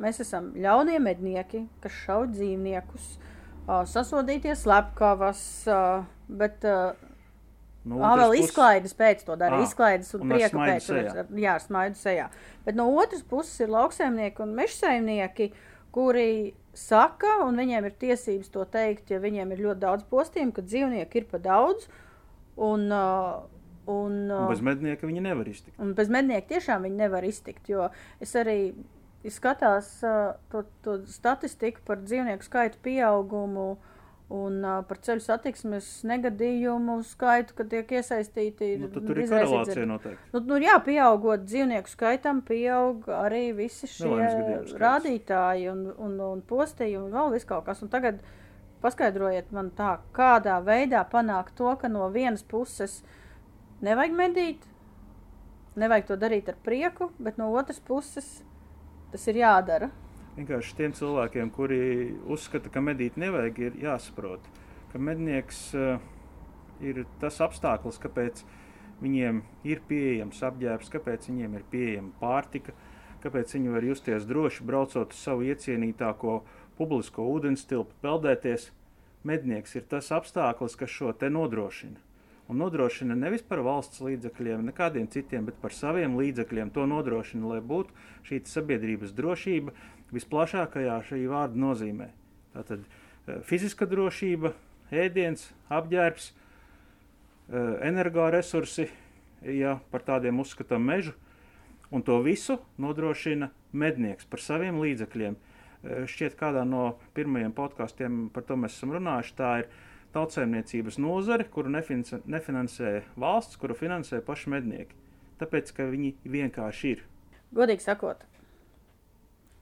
mēs esam ļaunie mednieki, kas šauj dzīvniekus, uh, sasodīties slepkavas, bet Nu, Ā, vēl puses- izklaides pēc to dara, izklaides un, un smaidu pēc. sejā. Jā, ar smaidu sejā. Bet no otras puses ir lauksaimnieki un mežsaimnieki, kuri saka, un viņiem ir tiesības to teikt, ja viņiem ir ļoti daudz postījumu, ka dzīvnieku ir pa daudz. Un, uh, un, Un uh, bez mednieka viņi nevar iztikt. Un bez mednieka tiešām viņi nevar iztikt. Jo es arī skatās uh, to, to statistiku par dzīvnieku skaitu pieaugumu un uh, par ceļu satiksmes negadījumu skaitu, kad tiek iesaistīti. Nu, tad tur ir korelācija noteikti. Nu, nu, jā, pieaugot dzīvnieku skaitam, pieaug arī visi šie rādītāji un, un, un postījumi un vēl viss kaut kas. Un tagad paskaidrojiet man tā, kādā veidā panākt to, ka no vienas puses nevajag medīt, nevajag to darīt ar prieku, bet no otras puses tas ir jādara. Vienkārši tiem cilvēkiem, kuri uzskata, ka medīt nevajag, ir jāsaprot, ka mednieks uh, ir tas apstākļus, kāpēc viņiem ir pieejams apģērbs, kāpēc viņiem ir pieejama pārtika, kāpēc viņi var justies droši braucot uz savu iecienītāko publisko ūdens tilpu, peldēties. Mednieks ir tas apstākļus, kas šo te nodrošina. Un nodrošina nevis par valsts līdzekļiem, nekādiem citiem, bet par saviem līdzekļiem. To nodrošina, lai būtu šī sabiedrības drošība visplašākajā šī vārda nozīmē. Tātad eh, fiziska drošība, ēdiens, apģērbs, eh, energoresursi, ja par tādiem uzskatām mežu, un to visu nodrošina mednieks par saviem līdzekļiem. Eh, Šķiet, kādā no pirmajiem podkāstiem par to mēs esam runājuši. Tā ir tautsēmniecības nozare, kuru nefinansē, nefinansē valsts, kuru finansē paši mednieki. Tāpēc, ka viņi vienkārši ir. Godīgi sakot,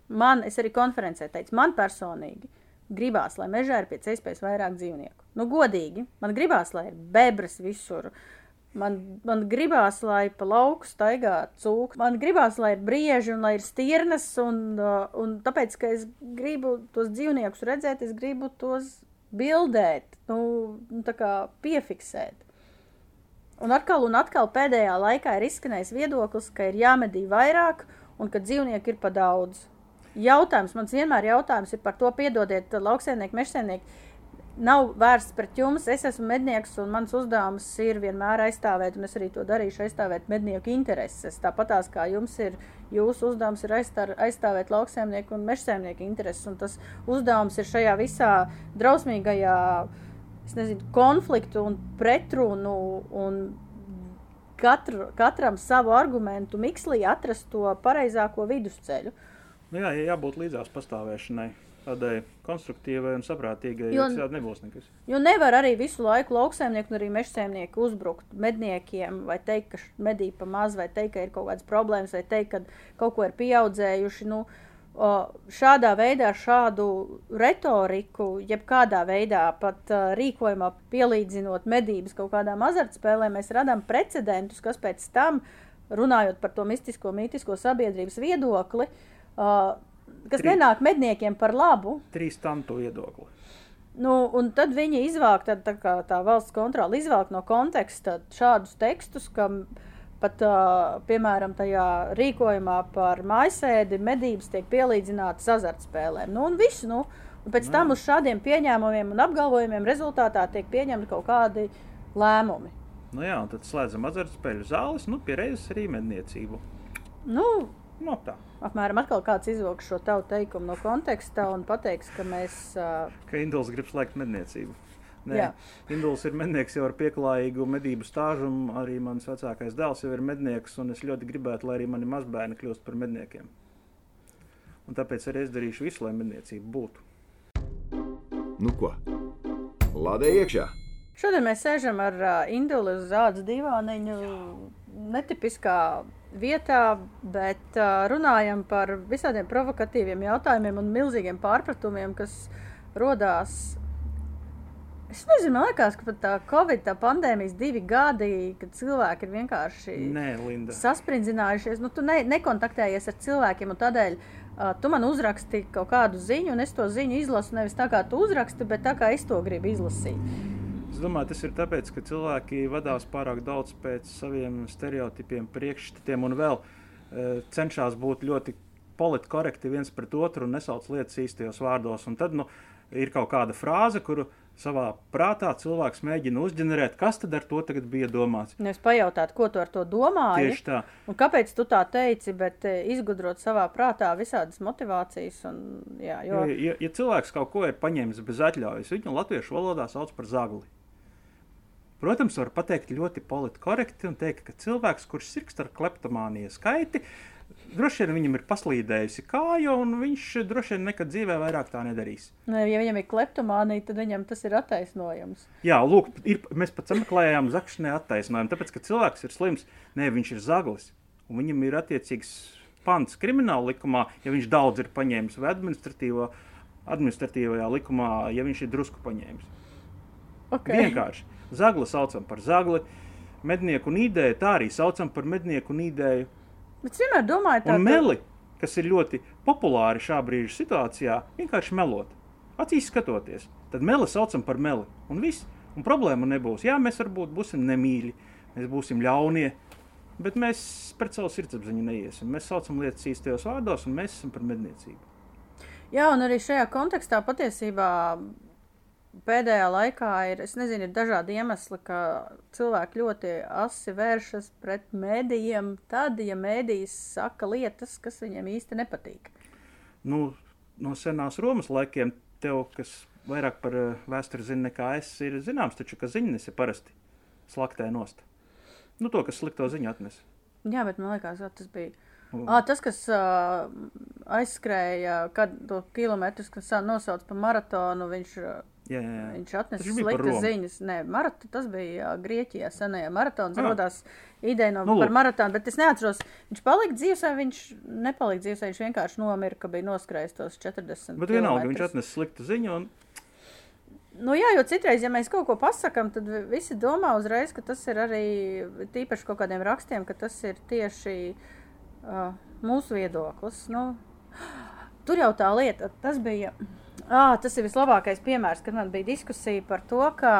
man, es arī konferencē teicu, man personīgi gribās, lai mežā ir pēc iespējas vairāk dzīvnieku. Nu, godīgi, man gribās, lai ir bebras visur. Man, man gribās, lai pa lauku staigā cūka. Man gribās, lai ir brieži un lai ir stirnas. Un, uh, un tāpēc, ka es gribu tos dzīvniekus redzēt, es gribu tos bildēt, nu, nu, tā kā piefiksēt. Un atkal un atkal pēdējā laikā ir izskanējis viedoklis, ka ir jāmedī vairāk un ka dzīvnieku ir pa daudz. Jautājums, mans vienmēr jautājums ir par to, piedodiet, lauksēnieki, mežsēnieki. Nav vērsts pret jums. Es esmu mednieks, un mans uzdevums ir vienmēr aizstāvēt, un es arī to darīšu, aizstāvēt mednieku intereses. Tāpatās kā jums ir, jūsu uzdevums ir aizstār, aizstāvēt lauksēmnieku un mežsēmnieku intereses. Un tas uzdevums ir šajā visā drausmīgajā nezinu, konfliktu un pretrunu un katru, katram savu argumentu mikslī atrast to pareizāko vidusceļu. Nu, jā, jā, jābūt līdzās pastāvēšanai, tādai konstruktīvai un saprātīgai, jo citādi nebūs nekas. Jo nevar arī visu laiku lauksaimnieku un arī mežsaimnieku uzbrukt medniekiem, vai teikt, ka medī pa maz, vai teikt, ka ir kaut kādas problēmas, vai teikt, ka kaut ko ir pieaudzējuši. Nu, šādā veidā, šādu retoriku, jebkādā veidā, pat rīkojumā pielīdzinot medības kaut kādām azartspēlēm, mēs radām precedentus, kas pēc tam, runājot par to mistisko, mītisko sabiedrības viedokli, uh, kas Trī- nenāk medniekiem par labu, Trīs tantu viedokli. Nu, un tad viņi izvāk, tad, tā, kā tā valsts kontrole izvāk no konteksta šādus tekstus, ka pat, uh, piemēram, tajā rīkojumā par mājasēdi medības tiek pielīdzinātas azartspēlēm. Nu, un viss, nu, un pēc tam uz šādiem pieņēmumiem un apgalvojumiem rezultātā tiek pieņemti kaut kādi lēmumi. Nu, jā, un tad slēdzam azartspēļu zāles, nu, pie reizes arī medniecību. Nu, No tā, apmēram atkal kāds izvilks šo tavu teikumu no konteksta un pateiks, ka mēs. Uh, ka Induls grib slēgt medniecību. Nē. Induls ir mednieks jau ar pieklājīgu medību stāžu, un arī mans vecākais dēls jau ir mednieks, un es ļoti gribētu, lai arī mani mazbērni kļūst par medniekiem. Un tāpēc arī es darīšu visu, lai medniecība būtu. Nu ko? Lādē iekšā! Šodien mēs sēžam ar uh, Indulu uz zāles divāniņu, netipiskā vietā, bet uh, runājam par visādiem provokatīviem jautājumiem un milzīgiem pārpratumiem, kas rodās. Es nezinu, man liekas, ka pat tā Covid, tā pandēmijas divi gadi, kad cilvēki ir vienkārši Nē, Linda. sasprindzinājušies. Nu, tu ne, nekontaktējies ar cilvēkiem, un tādēļ uh, tu man uzraksti kaut kādu ziņu, un es to ziņu izlasu nevis tā, kā tu uzraksti, bet tā, kā es to gribu izlasīt. Es domāju, tas ir tāpēc, ka cilvēki vadās pārāk daudz pēc saviem stereotipiem, priekšstatiem un vēl uh, cenšas būt ļoti politkorekti viens pret otru un nesauc lietas īstajos vārdos. Un tad nu, ir kaut kāda frāze, kuru savā prātā cilvēks mēģina uzģenerēt, kas tad ar to bija domāts. Nu, es pajautātu, ko tu ar to domāji? Tieši tā. Un kāpēc tu tā teici, bet eh, izgudrot savā prātā visādas motivācijas? Un, jā, jo... ja, ja, ja cilvēks kaut ko ir paņēmis bez atļaujas, viņu latviešu valodā sauc par zagli. Protams, var pateikt ļoti politkorekti un teikt, ka cilvēks, kurš sirgst ar kleptomānijas skaiti, droši vien viņam ir paslīdējusi kāja, un viņš droši vien nekad dzīvē vairāk tā nedarīs. Ne, ja viņam ir kleptomānija, tad viņam tas ir attaisnojums. Jā, lūk, ir, mēs pat sameklējām zakšanai attaisnojumu, tāpēc, ka cilvēks ir slims, ne, viņš ir zaglis, un viņam ir attiecīgs pants krimināla likumā, ja viņš daudz ir paņēmis, vai administratīvo, administratīvajā likumā, ja viņš ir drusku paņēmis. Okay. Vienkārši. Zagli saucam par zagli, mednieku un ideju tā arī saucam par mednieku un ideju. Bet es vienmēr domāju, tā Un meli, kas ir ļoti populāri šā brīža situācijā, vienkārši melot. Acīs skatoties, tad meli saucam par meli. Un viss. Un problēma nebūs. Jā, mēs varbūt būsim nemīļi, mēs būsim ļaunie, bet mēs pret savu sirdsapziņu neiesim. Mēs saucam lietas īstajos vārdos, un mēs esam par medniecību. Jā, un arī šajā kontekstā patiesībā pēdējā laikā ir, es nezinu, ir dažādi iemesli, ka cilvēki ļoti asi vēršas pret mēdījiem, tad, ja mēdījis saka lietas, kas viņiem īsti nepatīk. Nu, no senās Romas laikiem tev, kas vairāk par uh, vēsturi zina nekā es, ir zināms, taču, ka ziņnesi parasti slaktē nost. Nu, to, kas slikto ziņu atnes. Jā, bet man liekas, ka tas bija. À, tas, kas uh, aizskrēja kad, to kilometrus, kas uh, nosauc par maratonu, viņš, uh, Jā, jā, viņš atnesa sliktas ziņas. Nē, marat, tas bija Grieķijā senajā maratons. Ah. Radās ideja no, Nu, par maratonu, bet es neatceros, viņš palika dzīves vai viņš nepalika dzīves, viņš vienkārši nomira, ka bija noskrējis tos 40. Bet vienalga, viņš atnesa sliktu ziņu. Un, Nu, jā, jo citreiz, ja mēs kaut ko pasakām, tad vi- visi domā uzreiz, ka tas ir arī tīpaši kaut kādiem rakstiem, ka tas ir tieši uh, mūsu viedoklis. Nu, tur jau tā lieta, tas bija. À, tas ir vislabākais piemērs, kad man bija diskusija par to, ka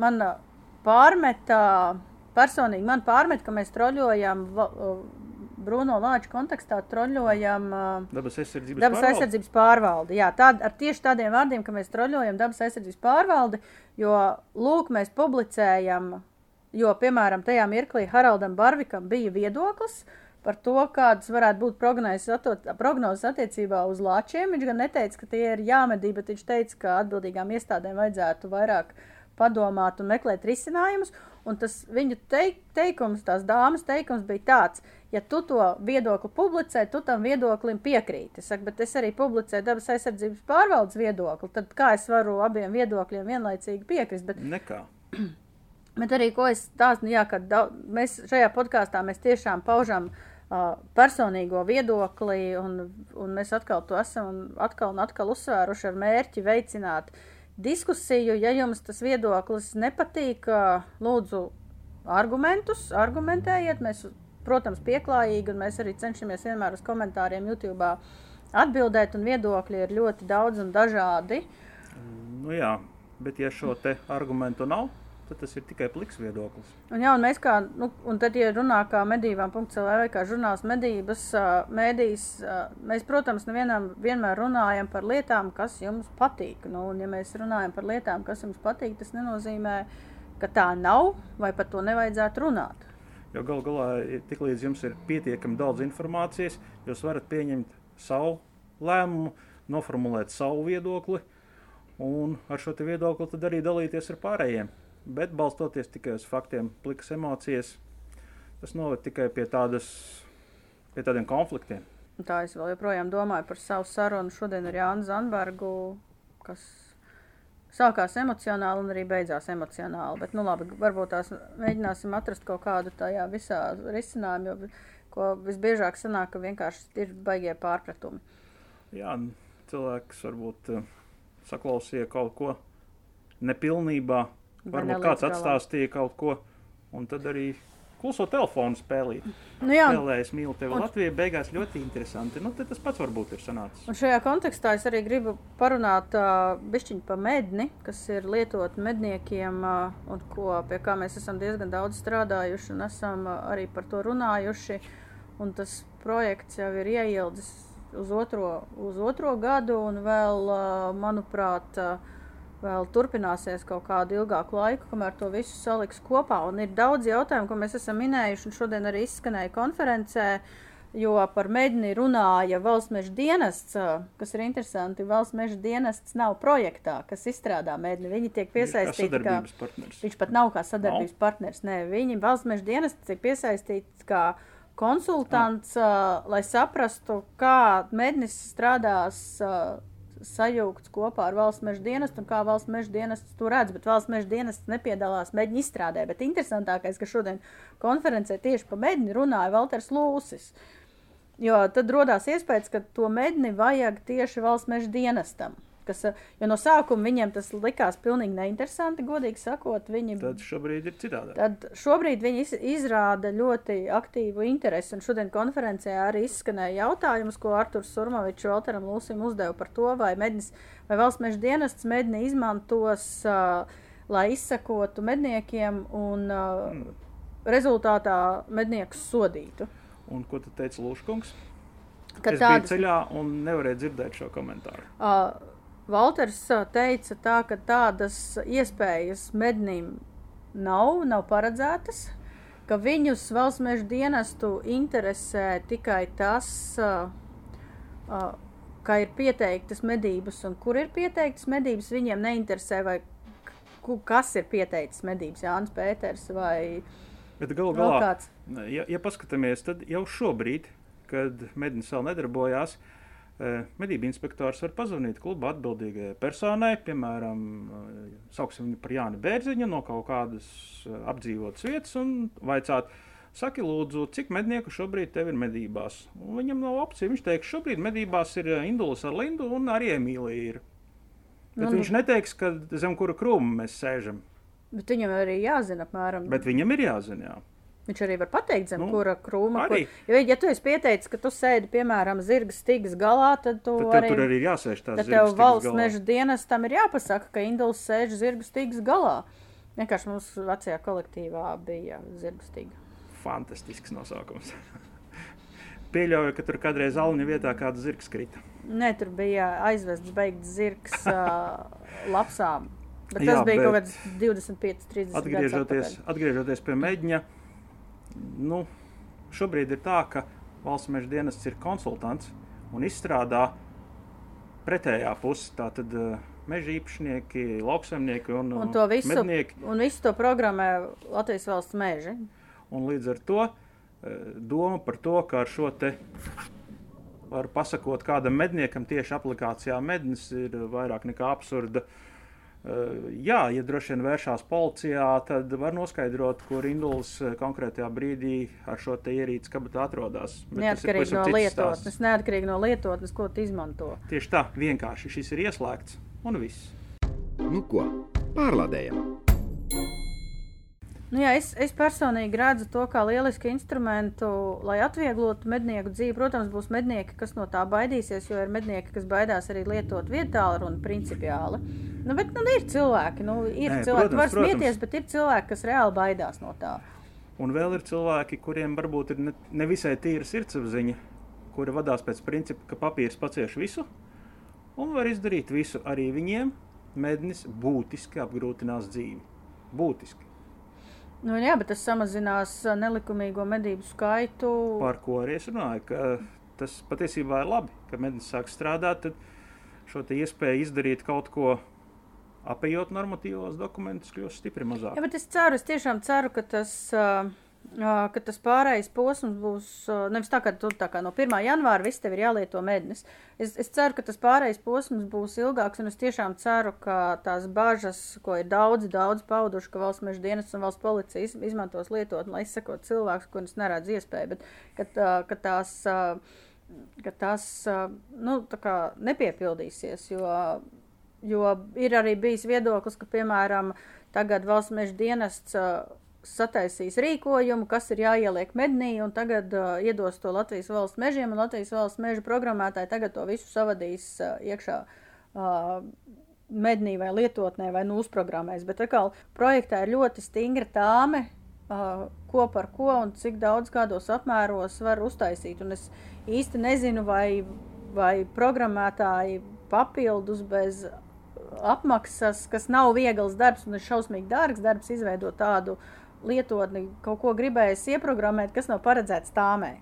man uh, pārmeta, personīgi man pārmet, ka mēs troļojam uh, Bruno Lāča kontekstā, troļojam. Uh, dabas aizsardzības Dabas pārvalde. aizsardzības pārvalde. Jā, tād, ar tieši tādiem vārdiem, ka mēs troļojam dabas aizsardzības pārvaldi, jo, lūk, mēs publicējam, jo, piemēram, tajā mirklī Haraldam Barvikam bija viedoklis par to, kādas varētu būt prognozes, attiecībā uz lāčiem. Viņš gan neteica, ka tie ir jāmedī, bet viņš teica, ka atbildīgām iestādēm vajadzētu vairāk padomāt un meklēt risinājumus. Un tas viņa teik, teikums, tās dāmas teikums bija tāds, ja tu to viedokli publicē, tu tam viedoklim piekrīti. Es saku, bet es arī publicēju dabas aizsardzības pārvaldes viedokli. Tad kā es varu abiem viedokļiem vienlaicīgi piekrist? Bet, Nekā. bet arī, ko es stāstu, jā, ka daudz, mēs šajā podkāstā mēs tiešām paužam uh, personīgo viedokli, un, un mēs atkal to esam atkal un atkal uzsvēruši ar mērķi veicināt diskusiju. Ja jums tas viedoklis nepatīk, lūdzu, argumentus, argumentējiet. Mēs, protams, pieklājīgi, un mēs arī cenšamies vienmēr uz komentāriem YouTube atbildēt, un viedokļi ir ļoti daudz un dažādi. Nu, jā, bet ja šo te argumentu nav, tad tas ir tikai pliks viedoklis. Un, jā, un mēs kā, nu, un tad, ja runā kā medībām.cl vai kā žurnāls medības, mēdīs, mēs, protams, nevienam vienmēr runājam par lietām, kas jums patīk. Nu, un ja mēs runājam par lietām, kas jums patīk, tas nenozīmē, ka tā nav vai par to nevajadzētu runāt. Jo gal galā, tiklīdz jums ir pietiekami daudz informācijas, jūs varat pieņemt savu lēmumu, noformulēt savu viedokli, un ar šo viedokli arī dalīties ar pārējiem. Bet balstoties tikai uz faktiem, plikas emocijas, tas noved tikai pie, tādas, pie tādiem konfliktiem. Tā es vēl joprojām domāju par savu sarunu šodien ar Jānu Zanbergu, kas sākās emocionāli un arī beidzās emocionāli. Bet, nu, labi, varbūt tās mēģināsim atrast kaut kādu tajā visā risinājumu, jo ko visbiežāk sanāk, ka vienkārši ir baigie pārpratumi. Jā, n- cilvēks varbūt uh, saklausīja kaut ko nepilnībā, varbūt kāds atstāstīja kaut ko, un tad arī kluso telefonu spēlīt. Nu, jā, un, Spēlējis mīlu tevi un- Latvijā, beigās ļoti interesanti. Nu, tas pats varbūt ir sanācis. un šajā kontekstā es arī gribu parunāt uh, bišķiņu par medni, kas ir lietot medniekiem uh, un ko, pie kā mēs esam diezgan daudz strādājuši un esam uh, arī par to runājuši. Un tas projekts jau ir ieildzis uz otro, uz otro gadu un vēl, uh, manuprāt, uh, vēl turpināsies kaut kādu ilgāku laiku, kamēr to visu saliks kopā. Un ir daudz jautājumu, ko mēs esam minējuši, un šodien arī izskanēja konferencē, jo par medni runāja valsts meža dienests, kas ir interesanti. Valsts meža dienests nav projektā, kas izstrādā medni. Viņi tiek Viņš kā piesaistīti sadarbības partners. Viņš pat nav kā sadarbības no. partners. Nē, viņi valsts meža dienests tiek piesaistīts kā konsultants, uh, lai saprastu, kā mednis strādās uh, sajūgts kopā ar valsts meža dienestu kā valsts meža dienests to redz. Bet valsts meža dienests nepiedalās medņu izstrādē. Bet interesantākais, ka šodien konferencē tieši par medni runāja Valters Lūsis. Jo tad radās iespējas, ka to medni vajag tieši valsts meža dienestam. Kas, uh, jo no sākuma viņiem tas likās pilnīgi neinteresanti, godīgi sakot. Viņi Tad šobrīd ir citādi. Tad šobrīd viņi iz, izrāda ļoti aktīvu interesi. Un šodien konferencē arī izskanēja jautājums, ko Arthurs Surmovičs Valteram Lūsim uzdeva par to, vai, mednis, vai valsts meža dienests medni izmantos, uh, lai izsakotu medniekiem un uh, Mm. rezultātā medniekus sodītu. Un ko tad teica Lūškungs? Ka es tādas- biju ceļā un nevarēju dzirdēt šo komentāru. Uh, Valters uh, teica, tā, ka tādas iespējas mednim nav, nav paredzētas, ka viņus valsts meža dienestu interesē tikai tas, uh, uh, ka ir pieteiktas medības un kur ir pieteiktas medības. Viņiem neinteresē, vai kas ir pieteicis medības, Jānis Pēters vai Bet vēl galā, ja, ja paskatāmies, tad jau šobrīd, kad mednis vēl nedarbojās, eh, medību inspektors var pazvanīt kluba atbildīgajai personai, piemēram, eh, sauksim viņu par Jānu Bērziņu no kaut kādas eh, apdzīvotas vietas un vaicāt, saki lūdzu, cik mednieku šobrīd tev ir medībās. Un viņam nav opcija, viņš teiks, šobrīd medībās ir eh, Indulis ar Lindu un arī Emīlija ir. Bet Nu, nu, viņš neteiks, ka zem kura krūma mēs sēžam, Bet viņam arī jāzina, apmēram. bet viņam ir jāzina. Jā. Viņš arī var pateikt, zem Nu, kura krūma. arī. Kur, jo, ja tu esi pieteicis, ka tu sēdi, piemēram, zirga stīgas galā, tad tu Tad arī. tur arī ir jāsēž tās Tad zirga tev valsts meža dienestam ir jāpasaka, ka Induls sēž zirga stīgas galā. Vienkārši mums vecajā kolektīvā bija zirga stīga. Fantastisks nosaukums. Pieļauju, ka tur kādreiz alņa vietā kāda zirgs krita. Nē, tur bija aizvests beigts zirgs uh, lapsām. Bet Jā, tas bija bet kaut kāds 25, 30 Atgriežoties, gadus. atgriežoties pie mēģiņa, nu, šobrīd ir tā, ka valsts meža dienests ir konsultants un izstrādā pretējā pusi. Tātad eh, meža īpašnieki, lauksaimnieki un, Un to visu, mednieki. un visu to programmē Latvijas valsts meži. Un līdz ar to eh, doma par to, ka ar šo te var pasakot kādam medniekam tieši aplikācijā mednis ir vairāk nekā absurda. Eh, Jā, ja droši vien vēršās policijā, tad var noskaidrot, kur Induls eh, konkrētajā brīdī ar šo te ierīci kabatā atrodas. Bet tas ir Neatkarīgi no lietotnes, stāsts. neatkarīgi no lietotnes, ko tu izmanto. Tieši tā, vienkārši šis ir ieslēgts un viss. Nu ko, pārlādējam! Nu, jā, es, es personīgi redzu to kā lielisku instrumentu, lai atvieglotu mednieku dzīvi. Protams, būs mednieki, kas no tā baidīsies, jo ir mednieki, kas baidās arī lietot vietālu runu principiāli. Nu, bet nu, ir cilvēki, nu, ir Nē, cilvēki, protams, var protams. smieties, bet ir cilvēki, kas reāli baidās no tā. Un vēl ir cilvēki, kuriem varbūt ir ne, nevisai tīra sirdsapziņa, kuri vadās pēc principa, ka papīrs pacieš visu un var izdarīt visu. Arī viņiem mednis būtiski apgrūtinās dzīvi. Būtiski. Nu, jā, bet tas samazinās nelikumīgo medību skaitu. Par ko arī es runāju, ka tas patiesībā ir labi, ka mednis sāk strādāt. Tad šo iespēju izdarīt kaut ko, apējot normatīvos dokumentus, kļūst stipri mazāk. Jā, bet es ceru, es tiešām ceru, ka tas, uh, ka tas pārējais posms būs nevis tā, ka tu tā kā no 1. janvāra viss tev ir jālieto mednis. Es, es ceru, ka tas pārējais posms būs ilgāks, un es tiešām ceru, ka tās bažas, ko ir daudzi, daudz pauduši, ka valsts meža dienas un valsts policija iz, izmantos lietot, lai izsakot cilvēkus, kurus neredz iespēju, bet ka, tā, ka tās. Ka tas uh, nu, tā kā nepiepildīsies, jo Jo ir arī bijis viedoklis, ka, piemēram, tagad valsts meža dienests sataisīs rīkojumu, kas ir jāieliek mednī, un tagad uh, iedos to Latvijas valsts mežiem, un Latvijas valsts meža programmētāji tagad to visu savadīs uh, iekšā uh, mednī vai lietotnē vai nu uzprogrammēs. Bet atkal projektā ir ļoti stingra tāme, uh, ko par ko un cik daudz kādos apmēros var uztaisīt. Un es īsti nezinu, vai, vai programmētāji papildus bez apmaksas, kas nav viegls darbs un ir šausmīgi dārgs darbs, izveidot tādu lietotni, kaut ko gribējis ieprogrammēt, kas nav paredzēts tāmē.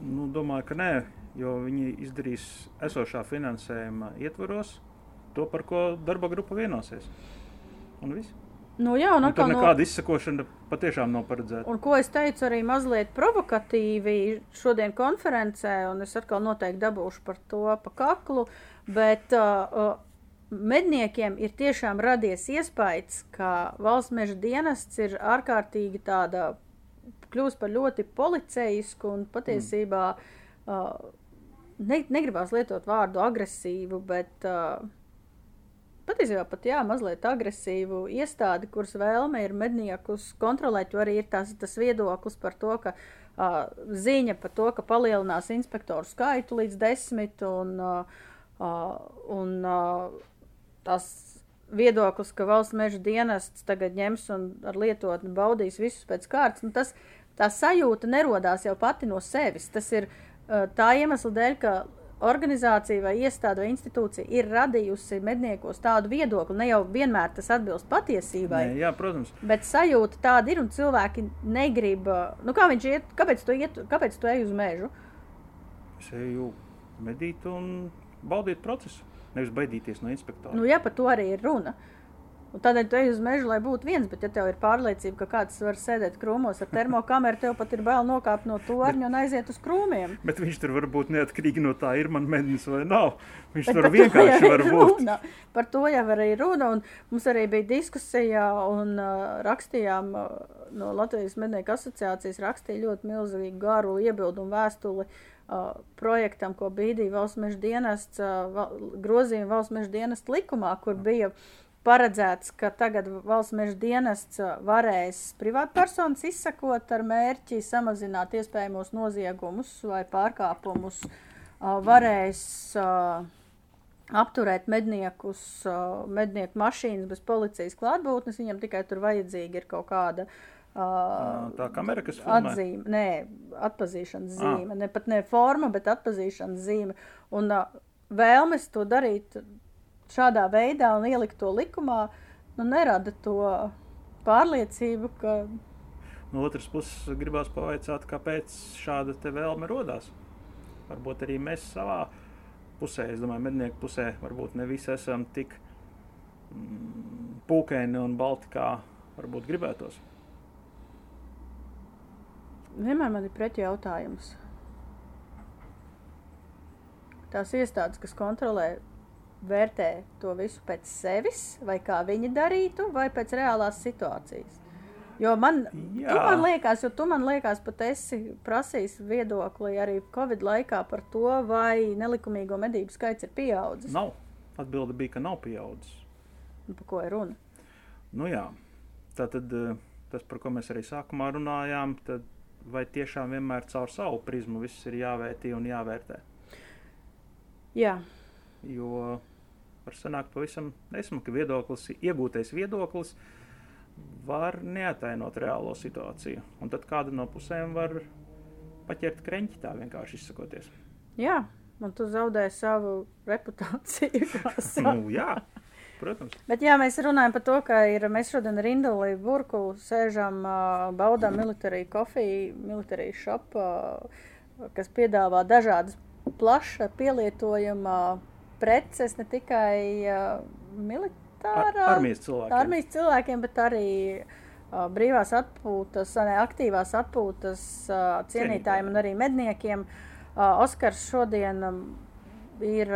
Nu, domāju, ka nē, jo viņi izdarīs esošā finansējuma ietvaros to, par ko darba grupa vienosies. Un viss. Nu, jā, un, atkal nekāda no, izsakošana patiešām nav paredzēta. un ko es teicu arī mazliet provokatīvi šodien konferencē, un es atkal noteikti dabūšu par to pa kaklu, bet uh, uh, medniekiem ir tiešām radies iespējas, ka valsts meža dienests ir ārkārtīgi tāda, kļūst par ļoti policeisku un patiesībā uh, ne, negribās lietot vārdu agresīvu, bet uh, patiesībā pat jā, mazliet agresīvu iestādi, kuras vēlme ir medniekus kontrolēt, jo arī ir tas, tas viedoklis par to, ka uh, ziņa par to, ka palielinās inspektoru skaitu līdz desmit un, uh, uh, un uh, tas viedoklis, ka valsts meža dienests tagad ņems un ar lietotni baudīs visus pēc kārtas, nu tas, tā sajūta nerodās jau pati no sevis. Tas ir tā iemesla dēļ, ka organizācija vai iestāde vai institūcija ir radījusi medniekos tādu viedokli. Ne jau vienmēr tas atbilst patiesībai, Nē, jā, protams. bet sajūta tāda ir un cilvēki negrib. Nu, kā viņš iet, kāpēc tu, iet, kāpēc tu ej uz mežu? Es eju medīt un baudīt procesu. Nevis baidīties no inspektora. Nu, jā, par to arī ir runa. Un tādēļ tu ej uz mežu, lai būtu viens, bet, ja tev ir pārliecība, ka kāds var sēdēt krūmos ar termokameru, tev pat ir bail nokāpt no torņa un aiziet uz krūmiem. Bet viņš tur var būt neatkarīgi no tā, ir man mednis vai nav. Viņš Bet tur vienkārši var būt. Runa. Par to jau arī runa. un Mums arī bija diskusija, un uh, rakstījām uh, no Latvijas mednieku asociācijas rakstīja ļoti milzīgu garu iebildumu vēstuli uh, projektam, ko bīdīja valsts meža dienests, grozījuma valsts meža dienesta likumā, kur bija paredzēts, ka tagad valsts meža dienests varēs privātpersonas izsakot ar mērķi samazināt iespējamos noziegumus vai pārkāpumus, varēs apturēt medniekus, mednieku mašīnas bez policijas klātbūtnes. Viņam tikai tur vajadzīga ir kaut kāda uh, Tā kamera, kas filmē. atzīme, nē, atpazīšanas Ah. zīme. Ne pat ne forma, bet atpazīšanas zīme. Un uh, vēlmes to darīt šādā veidā un ielikt to likumā, nu, nerada to pārliecību, ka No otras puses, gribās pavaicāt, kāpēc šāda te vēlme radās. Varbūt arī mēs savā pusē, es domāju, mednieku pusē, varbūt ne visi esam tik mm, pūkaini un balti, kā varbūt gribētos. Vienmēr man ir pretī jautājums. Tās iestādes, kas kontrolē, vērtē to visu pēc sevis, vai kā viņi darītu, vai pēc reālās situācijas. Jo man, man liekas, jo tu man liekas, pat esi prasījis viedokli arī Covid laikā par to, vai nelikumīgo medību skaits ir pieaudzis. Nav. Atbilde bija, ka nav pieaudzis. Nu, Par ko ir runa? Nu, jā, tā tad eh, tas, par ko mēs arī sākumā runājām, tad vai tiešām vienmēr caur savu prizmu viss ir jāvērtī un jāvērtē. Jā, Jo var sanākt pavisam nesmuki viedoklis, iegūtais viedoklis var neatainot reālo situāciju. Un tad kāda no pusēm var paķert kreņķi tā vienkārši izsakoties. jā, un tu zaudēji savu reputāciju. Nu, jā, protams. Bet jā, mēs runājam par to, ka ir, mēs šodien ar Induli Burku sēžam, baudām militāriju kofiju, militāriju šopu, kas piedāvā dažādas plaša pielietojuma preces, ne tikai militārā. Ar, armijas cilvēkiem. armijas cilvēkiem, bet arī brīvās atpūtas, ne, aktīvās atpūtas cienītājiem un arī medniekiem. Oskars šodien ir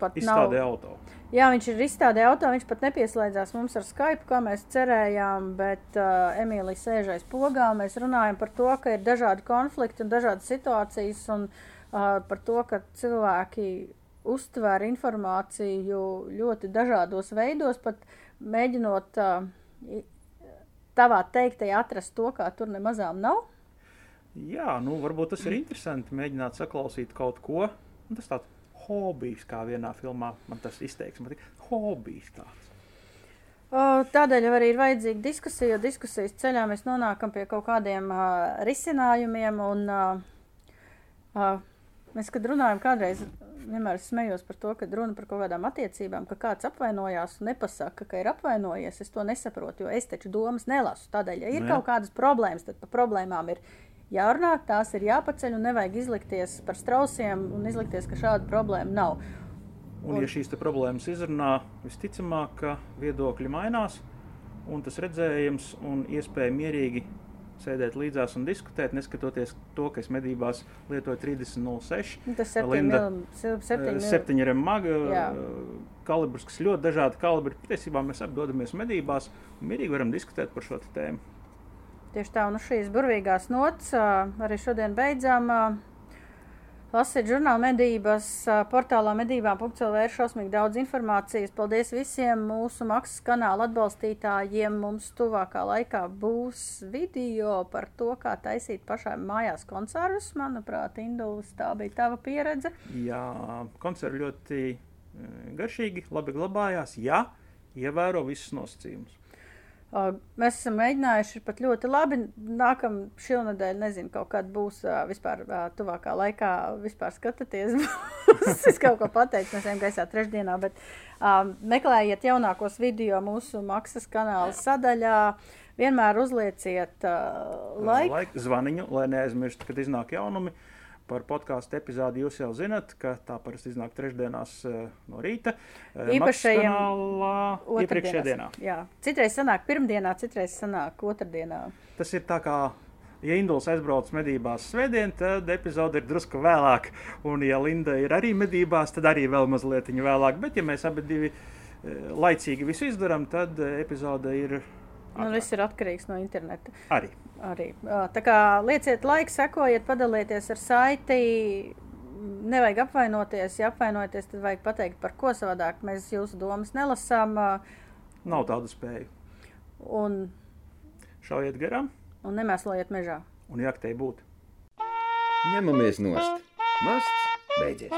pat nav. Izstādē auto. Jā, viņš ir izstādījis auto, viņš pat nepieslēdzās mums ar Skype, kā mēs cerējām, bet uh, Emīlija sēž aiz pogā. Mēs runājam par to, ka ir dažādi konflikti un dažādas situācijas, un uh, par to, ka cilvēki uztver informāciju ļoti dažādos veidos, pat mēģinot uh, tavā teiktajā atrast to, kā tur nemazām nav? Jā, nu, varbūt tas ir interesanti mēģināt saklausīt kaut ko. Tas tāds hobijs, kā vienā filmā man tas izteiks. Man tik hobijs tāds. Tādēļ arī ir vajadzīga diskusija, jo diskusijas ceļā mēs nonākam pie kaut kādiem uh, risinājumiem. Un, uh, uh, mēs, kad runājam, kādreiz vienmēr smējos par to, ka runa par kaut kādām attiecībām, ka kāds apvainojās un nepasaka, ka ir apvainojies. Es to nesaprotu, jo es taču domas nelasu. Tādēļ, ja ir jā. kaut kādas problēmas, tad par problēmām ir jārunā, tās ir jāpaceļ un nevajag izlikties par strausiem un izlikties, ka šāda problēma nav. Un, Un- ja šīs problēmas izrunā, visticamāk, ka viedokļi mainās, un tas redzējums un iespēja mierīgi sēdēt līdzās un diskutēt, neskatoties to, ka es medībās lietoju 30.06. Nu, Tas ir Linda, 7 Septiņi ir maga kalibrs, kas ļoti dažādi kalibri. Patiesībā mēs apdodamies medībās un mierīgi varam diskutēt par šo tēmu. Tieši tā, un uz šīs burvīgās nots arī šodien beidzam. ā, Lasīt žurnāla medības, portālā medībām.cl ir šausmīgi daudz informācijas. Paldies visiem mūsu maksas kanāla atbalstītājiem. Mums tuvākā laikā būs video par to, kā taisīt pašām mājās konservus. Manuprāt, Indulis, tā bija tava pieredze. Jā, koncerti ļoti garšīgi, labi glabājās. Jā, ievēro visus nosacījumus. Mēs esam mēģinājuši pat ļoti labi. Nākamā šonadēļ, nezinu, kaut kāda būs vispār tuvākā laikā, vispār skatāties. es kaut ko pateicu, mēs ejam gaisā trešdienā, bet um, meklējiet jaunākos video mūsu maksas kanāla sadaļā. Vienmēr uzlieciet uh, laiku. Laik, zvaniņu, lai neaizmirstu, kad iznāk jaunumi. Par podkāstu epizodi jūs jau zinat, ka tā parasti iznāk trešdienās eh, no rīta. eh, kanālā Iepriekšējā dienā. Jā, citreiz sanāk pirmdienā, citreiz sanāk otrdienā. Tas ir tā kā, ja Induls aizbrauc medībās svētdien, tad epizode ir drusku vēlāk. Un, ja Linda ir arī medībās, tad arī vēl mazliet vēlāk. Bet, ja mēs abi divi eh, laicīgi visu izdarām, tad epizode ir Nu, viss ir atkarīgs no interneta. arī. Arī. Tā kā lieciet laiku, sekojiet, padalieties ar saiti. Nevajag apvainoties. Ja apvainojaties, tad vajag pateikt, par ko savādāk mēs jūsu domas nelasām. Nav tādu spēju. Un, Šaujiet garām un nemēslojiet mežā. un jāktei būt. Ņemamies nost. Masts beidzies.